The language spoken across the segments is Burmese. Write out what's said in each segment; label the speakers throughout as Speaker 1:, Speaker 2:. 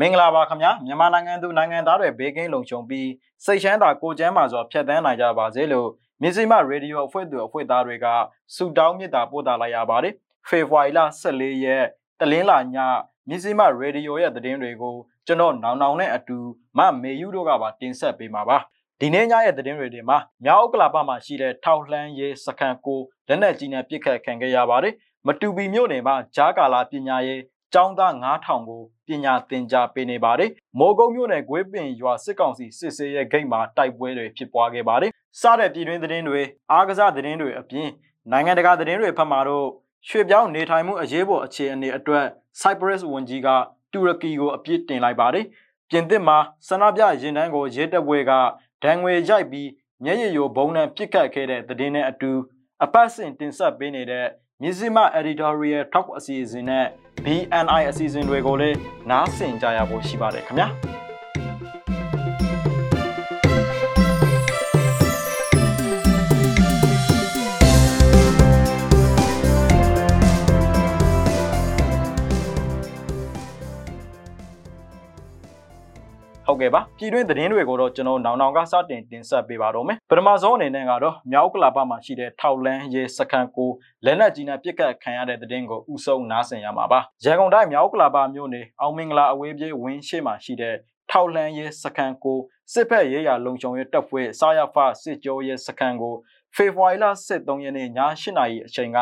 Speaker 1: မင်္ဂလာပါခင်ဗျာမြန်မာနိုင်ငံသူနိုင်ငံသားတွေဘေးကင်းလုံခြုံပြီးစိတ်ချမ်းသာကိုယ်ကျန်းမာစွာဖြတ်သန်းနိုင်ကြပါစေလို့မြစီမရေဒီယိုအဖွဲ့သူအဖွဲ့သားတွေကဆုတောင်းမေတ္တာပို့သလိုက်ရပါတယ်ဖေဖော်ဝါရီလ14ရက်တလင်းလာညမြစီမရေဒီယိုရဲ့သတင်းတွေကိုကျွန်တော်နောင်နောင်နဲ့အတူမမေယူတို့ကပါတင်ဆက်ပေးမှာပါဒီနေ့ညရဲ့သတင်းတွေမှာမြောက်ဥက္ကလာပမှာရှိတဲ့ထောက်လှမ်းရေးစခန်းကိုလက်နက်ကြီးနဲ့ပစ်ခတ်ခံခဲ့ရပါတယ်မတူပီမြို့နယ်မှာဂျားကာလာပညာရေး ကျောင်းသား9000ကိုပညာသင်ကြားပေးနေပါတယ်။မိုးကုတ်မြို့နယ်ဂွေးပင်ရွာစစ်ကောင်စီစစ်ဆေးရဲ့ဂိတ်မှာတိုက်ပွဲတွေဖြစ်ပွားခဲ့ပါတယ်။စတဲ့ပြည်တွင်းသတင်းတွေအားကစားသတင်းတွေအပြင်နိုင်ငံတကာသတင်းတွေဖတ်မှာတော့ရွှေပြောင်းနေထိုင်မှုအရေးပေါ်အခြေအနေအတွက် Cyprus ဝန်ကြီးကတူရကီကိုအပြစ်တင်လိုက်ပါတယ်။ပြင်သစ်မှာဆန္ဒပြရင်တန်းကိုရဲတပ်ဖွဲ့ကဒဏ်ငွေရိုက်ပြီးမျက်ရည်ယိုဘုံနဲ့ပြစ်ခတ်ခဲ့တဲ့သတင်းနဲ့အတူအပတ်စဉ်တင်ဆက်ပေးနေတဲ့မြစည်းမ editorial talk အစီအစဉ်နဲ့ BNI အစီအစဉ်တွေကိုလည်းနားဆင်ကြရဖို့ရှိပါတယ်ခင်ဗျာ ဟုတ်ကဲ့ပါပြည်တွင်းသတင်းတွေကိုတော့ကျွန်တော်နောင်နောင်ကစတင်တင်ဆက်ပေးပါတော့မယ်ပထမဆုံးအနေနဲ့ကတော့မြောက်ကလာပမှာရှိတဲ့ထောက်လန်းရဲစခန်းကိုလက်နက်ကြီးနဲ့ပစ်ကတ်ခံရတဲ့သတင်းကိုဥဆုံးနားဆင်ရမှာပါရန်ကုန်တိုင်းမြောက်ကလာပမြို့နယ်အောင်မင်္ဂလာအဝေးပြေးဝင်းရှိမှာရှိတဲ့ထောက်လန်းရဲစခန်းကိုစစ်ဖက်ရေးရာလုံခြုံရေးတပ်ဖွဲ့စာရဖစစ်ကြောရဲစခန်းကိုဖေဖော်ဝါရီလ23ရက်နေ့ည8:00နာရီအချိန်က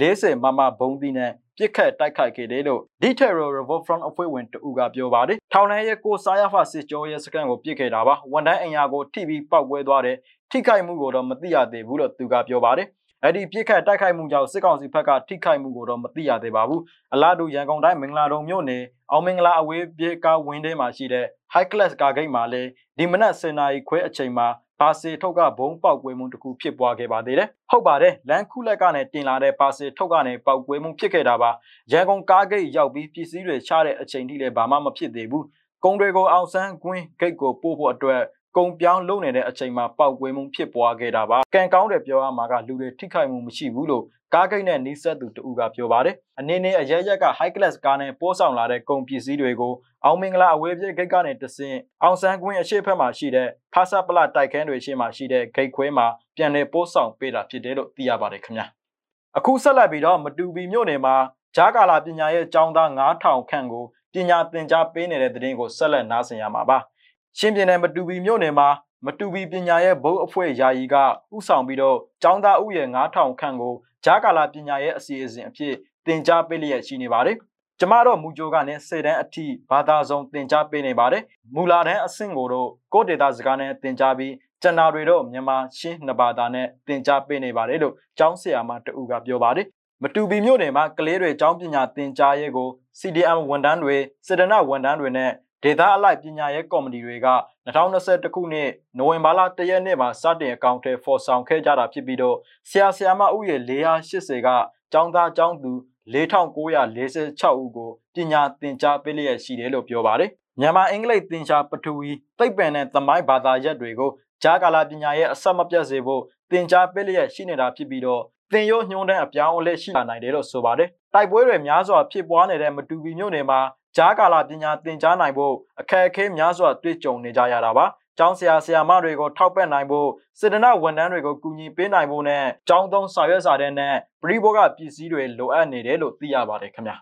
Speaker 1: 40မမဘုံသီးနဲ့ ပြစ်ခတ်တိုက်ခိုက်ခဲ့တယ်လို့ Detail Revolt Front အဖွဲ့ဝင်တူကပြောပါတယ်။ထောင်ထဲရဲ့ကိုစားရဖစစ်ကြောရဲ့စကန်ကိုပြစ်ခဲ့တာပါ။ဝန်တန်းအင်ယာကိုထိပြီးပောက်ကွဲသွားတယ်။ထိခိုက်မှုကိုတော့မသိရသေးဘူးလို့သူကပြောပါတယ်။အဲ့ဒီပြစ်ခတ်တိုက်ခိုက်မှုကြောင့်စစ်ကောင်စီဘက်ကထိခိုက်မှုကိုတော့မသိရသေးပါဘူး။အလားတူရန်ကုန်တိုင်းမင်္ဂလာတုံမြို့နယ်အောင်မင်္ဂလာအဝေးပြေးကားဝင်းထဲမှာရှိတဲ့ High Class ကားဂိတ်မှာလည်းဒီမနက်10:00နာရီခွဲအချိန်မှာ ပါစီထုတ်ကဘုံပေါက်ကွဲမှုတစ်ခုဖြစ်ပွားခဲ့ပါသေးတယ်။ဟုတ်ပါတယ်လန်ခုလက်ကနေတင်လာတဲ့ပါစီထုတ်ကနေပေါက်ကွဲမှုဖြစ်ခဲ့တာပါ။ရန်ကုန်ကားဂိတ်ရောက်ပြီးပစ္စည်းတွေချတဲ့အချိန်ထိလည်းဘာမှမဖြစ်သေးဘူး။ကုံတွေကိုအောင်ဆန်းကွင်းဂိတ်ကိုပို့ဖို့အတွက် ကုံပြောင်းလုံနေတဲ့အချိန်မှာပေါက်ကွဲမှုဖြစ်ပွားခဲ့တာပါ။ကံကောင်းတယ်ပြောရမှာကလူတွေထိခိုက်မှုမရှိဘူးလို့ကားဂိတ်နဲ့နီးစပ်သူတဦးကပြောပါတယ်။အနေနဲ့အရရက်က high class ကားနဲ့ပို့ဆောင်လာတဲ့ကုန်ပစ္စည်းတွေကိုအောင်မင်္ဂလာအဝေးပြေးဂိတ်ကနေတဆင့်အောင်ဆန်းကွင်းအရှိတ်ဖက်မှာရှိတဲ့ဖာဆာပလတိုက်ခန်းတွေရှေ့မှာရှိတဲ့ဂိတ်ခွဲမှာပြန်လည်ပို့ဆောင်ပေးတာဖြစ်တယ်လို့သိရပါတယ်ခင်ဗျာ။အခုဆက်လက်ပြီးတော့မတူပီမြို့နယ်မှာဂျာကာလာပညာရဲ့ကျောင်းသား9000ခန့်ကိုပညာသင်ကြားပေးနေတဲ့တဲ့တင်ကိုဆက်လက်နားဆင်ရမှာပါ။ ရှင်းပြတဲ့မတူပီမြို့နယ်မှာမတူပီပညာရဲ့ဘုတ်အဖွဲ့ယာယီကဥဆောင်ပြီးတော့ကျောင်းသားဥယျာဉ်9000ခန့်ကိုဂျာကာလာပညာရဲ့အစီအစဉ်အဖြစ်သင်ကြားပေးလျက်ရှိနေပါတယ်။ကျမတို့မူဂျိုကနေစေတန်းအထိဘာသာစုံသင်ကြားပေးနေပါတယ်။မူလာတန်းအဆင့်ကိုတော့ကိုဒေတာစကားနဲ့သင်ကြားပြီးကျန်တာတွေတော့မြန်မာရှင်းနှစ်ဘာသာနဲ့သင်ကြားပေးနေပါတယ်လို့ကျောင်းဆရာမတူကပြောပါတယ်။မတူပီမြို့နယ်မှာကလေးတွေကျောင်းပညာသင်ကြားရေးကို CDM ဝန်ထမ်းတွေစေတနာဝန်ထမ်းတွေနဲ့ ဒေသအလိုက်ပညာရေးကော်မတီတွေက2021ခုနှစ်နိုဝင်ဘာလ1ရက်နေ့မှာစတင်အကောင့်ထဲဖော်ဆောင်ခဲ့ကြတာဖြစ်ပြီးတော့ဆရာဆရာမဥယေ480ကကျောင်းသားကျောင်းသူ4946ဦးကိုပညာသင်ကြားပေးလျက်ရှိတယ်လို့ပြောပါတယ်။မြန်မာအင်္ဂလိပ်သင်ကြားပထဝီသိပ္ပံနဲ့သမိုင်းဘာသာရပ်တွေကိုဂျာကာလာပညာရဲ့အဆက်မပြတ်စေဖို့သင်ကြားပေးလျက်ရှိနေတာဖြစ်ပြီးတော့သင်ရိုးညွှန်းတန်းအပြောင်းအလဲရှိလာနိုင်တယ်လို့ဆိုပါတယ်။တိုက်ပွဲတွေများစွာဖြစ်ပွားနေတဲ့မတူပီမြို့နယ်မှာ ကြားကာလပညာသင်ကြားနိုင်ဖို့အခက်အခဲများစွာတွေ့ကြုံနေကြရတာပါ။ကျောင်းဆရာဆရာမတွေကိုထောက်ပံ့နိုင်ဖို့စေတနာဝန်ထမ်းတွေကိုကူညီပေးနိုင်ဖို့နဲ့ကျောင်းသုံးစာရွက်စာတမ်းနဲ့ပရိဘောဂပစ္စည်းတွေလိုအပ်နေတယ်လို့သိရပါတယ်ခင်ဗျာ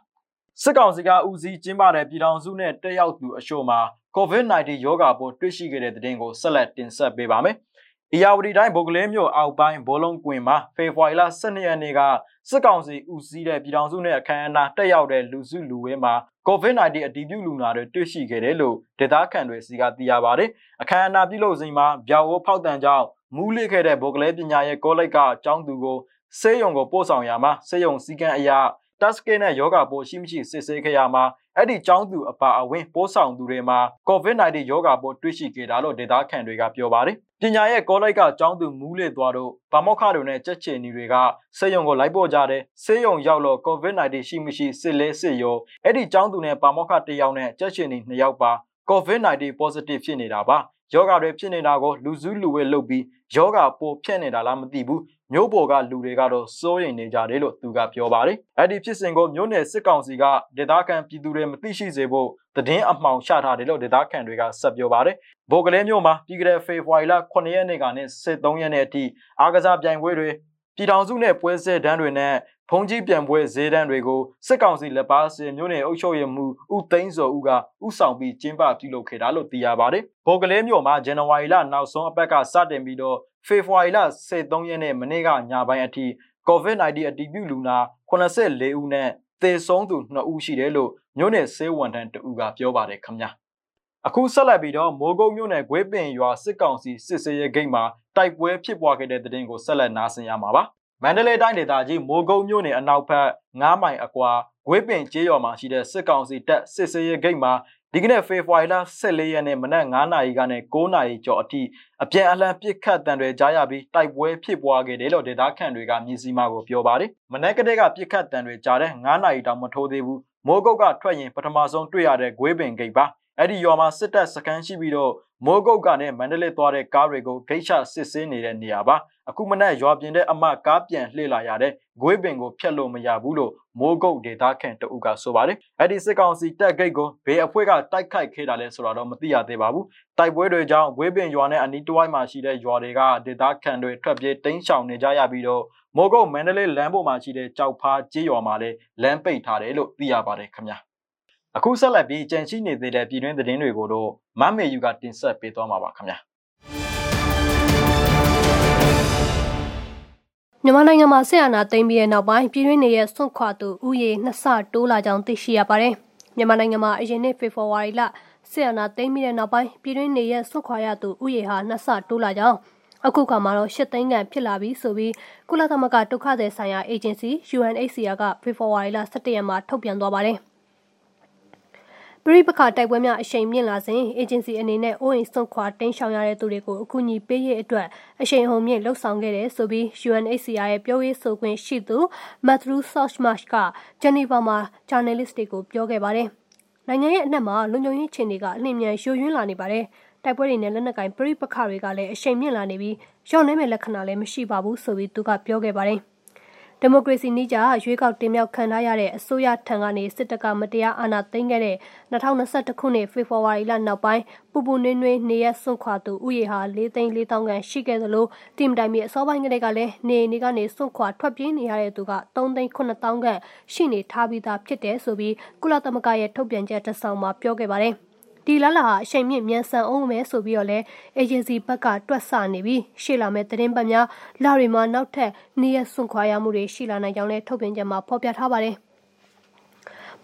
Speaker 1: စစ်ကောင်စီကဦးစီးကျင်းပတဲ့ပြည်ထောင်စုနဲ့တက်ရောက်သူအရှို့မှာ COVID-19 ရောဂါပိုးတွေ့ရှိခဲ့တဲ့တဲ့တင်ကိုဆက်လက်တင်ဆက်ပေးပါမယ်။အရာဝတီတိုင်းဗုတ်ကလေးမြို့အောက်ပိုင်းဘောလုံးကွင်မှာဖေဖော်ဝါရီလ12ရက်နေ့ကစစ်ကောင်စီဦးစီးတဲ့ပြည်ထောင်စုနဲ့အခမ်းအနားတက်ရောက်တဲ့လူစုလူဝေးမှာ COVID-19 အတည်ပြုလူနာတွေတွေ့ရှိခဲ့တယ်လို့ဒေသခံတွေစီကသိရပါတယ်။အခမ်းအနားပြုလုပ်စဉ်မှာဗျောက်ဝဖောက်တန်ကြောင့်မူးလစ်ခဲ့တဲ့ဗိုလ်ကလေးပညာရဲ့ကောလိပ်ကအကြောင်းသူကိုဆေးရုံကိုပို့ဆောင်ရမှာဆေးရုံစည်းကမ်းအရတက်စကေနဲ့ယောဂပိုးရှိမရှိစစ်ဆေးခဲ့ရမှာ အဲ့ဒီကျောင်းသူအပါအဝင်ပိုးဆောင်သူတွေမှာ COVID-19 ရောဂါပိုးတွေ့ရှိခဲ့တာလို့ဒေသခံတွေကပြောပါတယ်ပညာရဲ့ကောလိုက်ကကျောင်းသူမူးလေသွားတို့ဗမောက်ခတို့နဲ့ကြက်ချင်နီတွေကစေယုံကိုလိုက်ပို့ကြတယ်စေယုံရောက်လို့ COVID-19 ရှိမရှိစစ်လဲစစ်ရောအဲ့ဒီကျောင်းသူနဲ့ဗမောက်ခတစ်ယောက်နဲ့ကြက်ချင်နီနှစ်ယောက်ပါ COVID-19 positive ဖြစ်နေတာပါယောဂါတွေဖြစ်နေတာကိုလူစုလူဝဲလုပ်ပြီးယောဂါပိုဖြတ်နေတာလားမသိဘူး မြို့ပေါ်ကလူတွေကတော့စိုးရိမ်နေကြတယ်လို့သူကပြောပါတယ်အဲ့ဒီဖြစ်စဉ်ကိုမြို့နယ်စစ်ကောင်စီကဒေသခံပြည်သူတွေမသိရှိစေဖို့သတင်းအမှောင်ချထားတယ်လို့ဒေသခံတွေကဆက်ပြောပါတယ်ဗိုလ်ကလေးမြို့မှာပြီးကြတဲ့ဖေဖော်ဝါရီလ9ရက်နေ့ကနေ13ရက်နေ့အထိအားကစားပြိုင်ပွဲတွေပြည်ထောင်စုနဲ့ပွဲဆက်တန်းတွေနဲ့ဖုန်ကြီးပြန်ပွဲဈေးတန်းတွေကိုစစ်ကောင်စီလက်ပါစင်မြို့နယ်အုပ်ချုပ်ရေးမှူးဦးသိန်းစောဦးကဥဆောင်ပြီးကျင်းပပြုလုပ်ခဲ့တာလို့သိရပါတယ်။ဗိုလ်ကလေးမြို့မှာဇန်နဝါရီလနောက်ဆုံးအပတ်ကစတင်ပြီးတော့ ဖေဖော်ဝါရီလ23ရက်နေ့မနေ့ကညပိုင်းအထိ COVID-19 အတည်ပြုလူနာ84ဦးနဲ့သေဆုံးသူ2ဦးရှိတယ်လို့မြို့နယ်ဆေးဝန်ထမ်းတဦးကပြောပါတယ်ခင်ဗျာ။အခုဆက်လက်ပြီးတော့မိုးကုတ်မြို့နယ်ဂွေးပင်ရွာစစ်ကောင်စီစစ်ဆေးရေးဂိတ်မှာတိုက်ပွဲဖြစ်ပွားခဲ့တဲ့တဲ့တင်ကိုဆက်လက်နားဆင်ရမှာပါမန္တလေးတိုင်းဒေသကြီးမိုးကုတ်မြို့နယ်အနောက်ဘက်9မိုင်အကွာဂွေးပင်ကျေးရွာမှာရှိတဲ့စစ်ကောင်စီတပ်စစ်ဆေးရေးဂိတ်မှာ ဒီကနေ့ဖေဖော်ဝါရီလ14ရက်နေ့မနက်9နာရီကနေ9နာရီကျော်အထိအပြန်အလှန်ပစ်ခတ်တံတွေကြားရပြီးတိုက်ပွဲဖြစ်ပွားခဲ့တယ်လို့ဒေသခံတွေကမြည်စီမာကိုပြောပါတယ်။မနက်ကတည်းကပစ်ခတ်တံတွေကြားတဲ့9နာရီတောင်မထိုးသေးဘူး။မိုးကုတ်ကထွက်ရင်ပထမဆုံးတွေ့ရတဲ့ဂွေးပင်ဂိတ်ပါ။ အဲ့ဒီရွာမှာစစ်တပ်စခန်းရှိပြီးတော့မိုးကုတ်ကနဲ့မန္တလေးသွားတဲ့ကားတွေကိုဂိတ်ချစစ်ဆေးနေတဲ့နေရာပါအခုမနက်ရွာပြင်တဲ့အမကားပြန်လှည့်လာရတဲ့ဂွေးပင်ကိုဖျက်လို့မရဘူးလို့မိုးကုတ်ဒေသခံတအုပ်ကဆိုပါတယ်အဲ့ဒီစစ်ကောင်စီတက်ဂိတ်ကိုဘေးအဖွဲ့ကတိုက်ခိုက်ခဲ့တာလဲဆိုတော့မသိရသေးပါဘူးတိုက်ပွဲတွေကြောင့်ဂွေးပင်ရွာနဲ့အနီးတစ်ဝိုက်မှာရှိတဲ့ရွာတွေကဒေသခံတွေထွက်ပြေးတိမ်းရှောင်နေကြရပြီးတော့မိုးကုတ်မန္တလေးလမ်းပေါ်မှာရှိတဲ့ကြောက်ဖားကျေးရွာမှာလည်းလမ်းပိတ်ထားတယ်လို့သိရပါတယ်ခင်ဗျာ အခုဆက်လက်ပြီးကြံရှိနေသေးတဲ့ပြည်တွင်းသတင်းတွေကိုတော့မမေယူကတင်ဆက်ပေးသွားမှာပါခင်ဗျာ
Speaker 2: မြန်မာနိုင်ငံမှာဆက်အာဏာသိမ်းပြီးတဲ့နောက်ပိုင်းပြည်တွင်းနေရဲ့ဆွန့်ခွာသူဥယေနှစ်ဆတိုးလာကြောင်းသိရှိရပါတယ်။မြန်မာနိုင်ငံမှာအရင်နှစ်ဖေဖော်ဝါရီလဆက်အာဏာသိမ်းပြီးတဲ့နောက်ပိုင်းပြည်တွင်းနေရဲ့ဆွန့်ခွာရသူဥယေဟာနှစ်ဆတိုးလာကြောင်းအခုခါမှာတော့ရှစ်သိန်းခန့်ဖြစ်လာပြီဆိုပြီးကုလသမဂ္ဂဒုက္ခသည်ဆိုင်ရာအေဂျင်စီ UNHCR ကဖေဖော်ဝါရီလ17ရက်မှာထုတ်ပြန်သွားပါတယ်။ ပရိပခတိုက်ပွဲများအရှိန်မြင့်လာစဉ်အေဂျင်စီအနေနဲ့အိုးအိမ်စွန့်ခွာတင်းရှောင်ရတဲ့သူတွေကိုအကူအညီပေးရေးအတွက်အရှိန်ဟုန်မြင့်လှုပ်ဆောင်ခဲ့တယ်ဆိုပြီး UNHCR ရဲ့ပြောရေးဆိုခွင့်ရှိသူ Matthew Sochmarsh ကဂျနီဗာမှာ journalist တွေကိုပြောခဲ့ပါတယ်။နိုင်ငံရဲ့အနှံ့မှာလုံခြုံရေးခြေနေကအလင်းမြန်ယိုယွင်းလာနေပါတယ်။တိုက်ပွဲတွေနဲ့လက်နက်ကင်ပရိပခတွေကလည်းအရှိန်မြင့်လာနေပြီးရော့နေမဲ့လက္ခဏာလည်းမရှိပါဘူးဆိုပြီးသူကပြောခဲ့ပါတယ်။ ဒီမိုကရေစီနည်းကျရွေးကောက်တင်မြှောက်ခံထားရတဲ့အစိုးရထံကနေစစ်တပ်ကမတရားအာဏာသိမ်းခဲ့တဲ့2021ခုနှစ်ဖေဖော်ဝါရီလနောက်ပိုင်းပူပူနွေးနွေးနေရဆွန့်ခွာသူဥယေဟာ၄သိန်း၄တောင်းခန့်ရှိခဲ့သလိုတင်တိုင်မြေအစောပိုင်းကလေးကလည်းနေနေကနေဆွန့်ခွာထွက်ပြေးနေရတဲ့သူက3သိန်း9တောင်းခန့်ရှိနေထားပြီးသားဖြစ်တယ်ဆိုပြီးကုလသမဂ္ဂရဲ့ထုတ်ပြန်ချက်တစ်စောင်မှာပြောခဲ့ပါတယ်။ ဒီလာလာဟာအချိန်မြင့်မြန်ဆန်အောင်မယ်ဆိုပြီးတော့လဲအေဂျင်စီဘက်ကတွက်ဆနေပြီးရှေ့လာမဲ့သတင်းပတ်များလာရီမှာနောက်ထပ်နေရဆွန့်ခွာရမှုတွေရှိလာနိုင်ကြောင်းလဲထုတ်ပြန်ချက်မှာဖော်ပြထားပါတယ်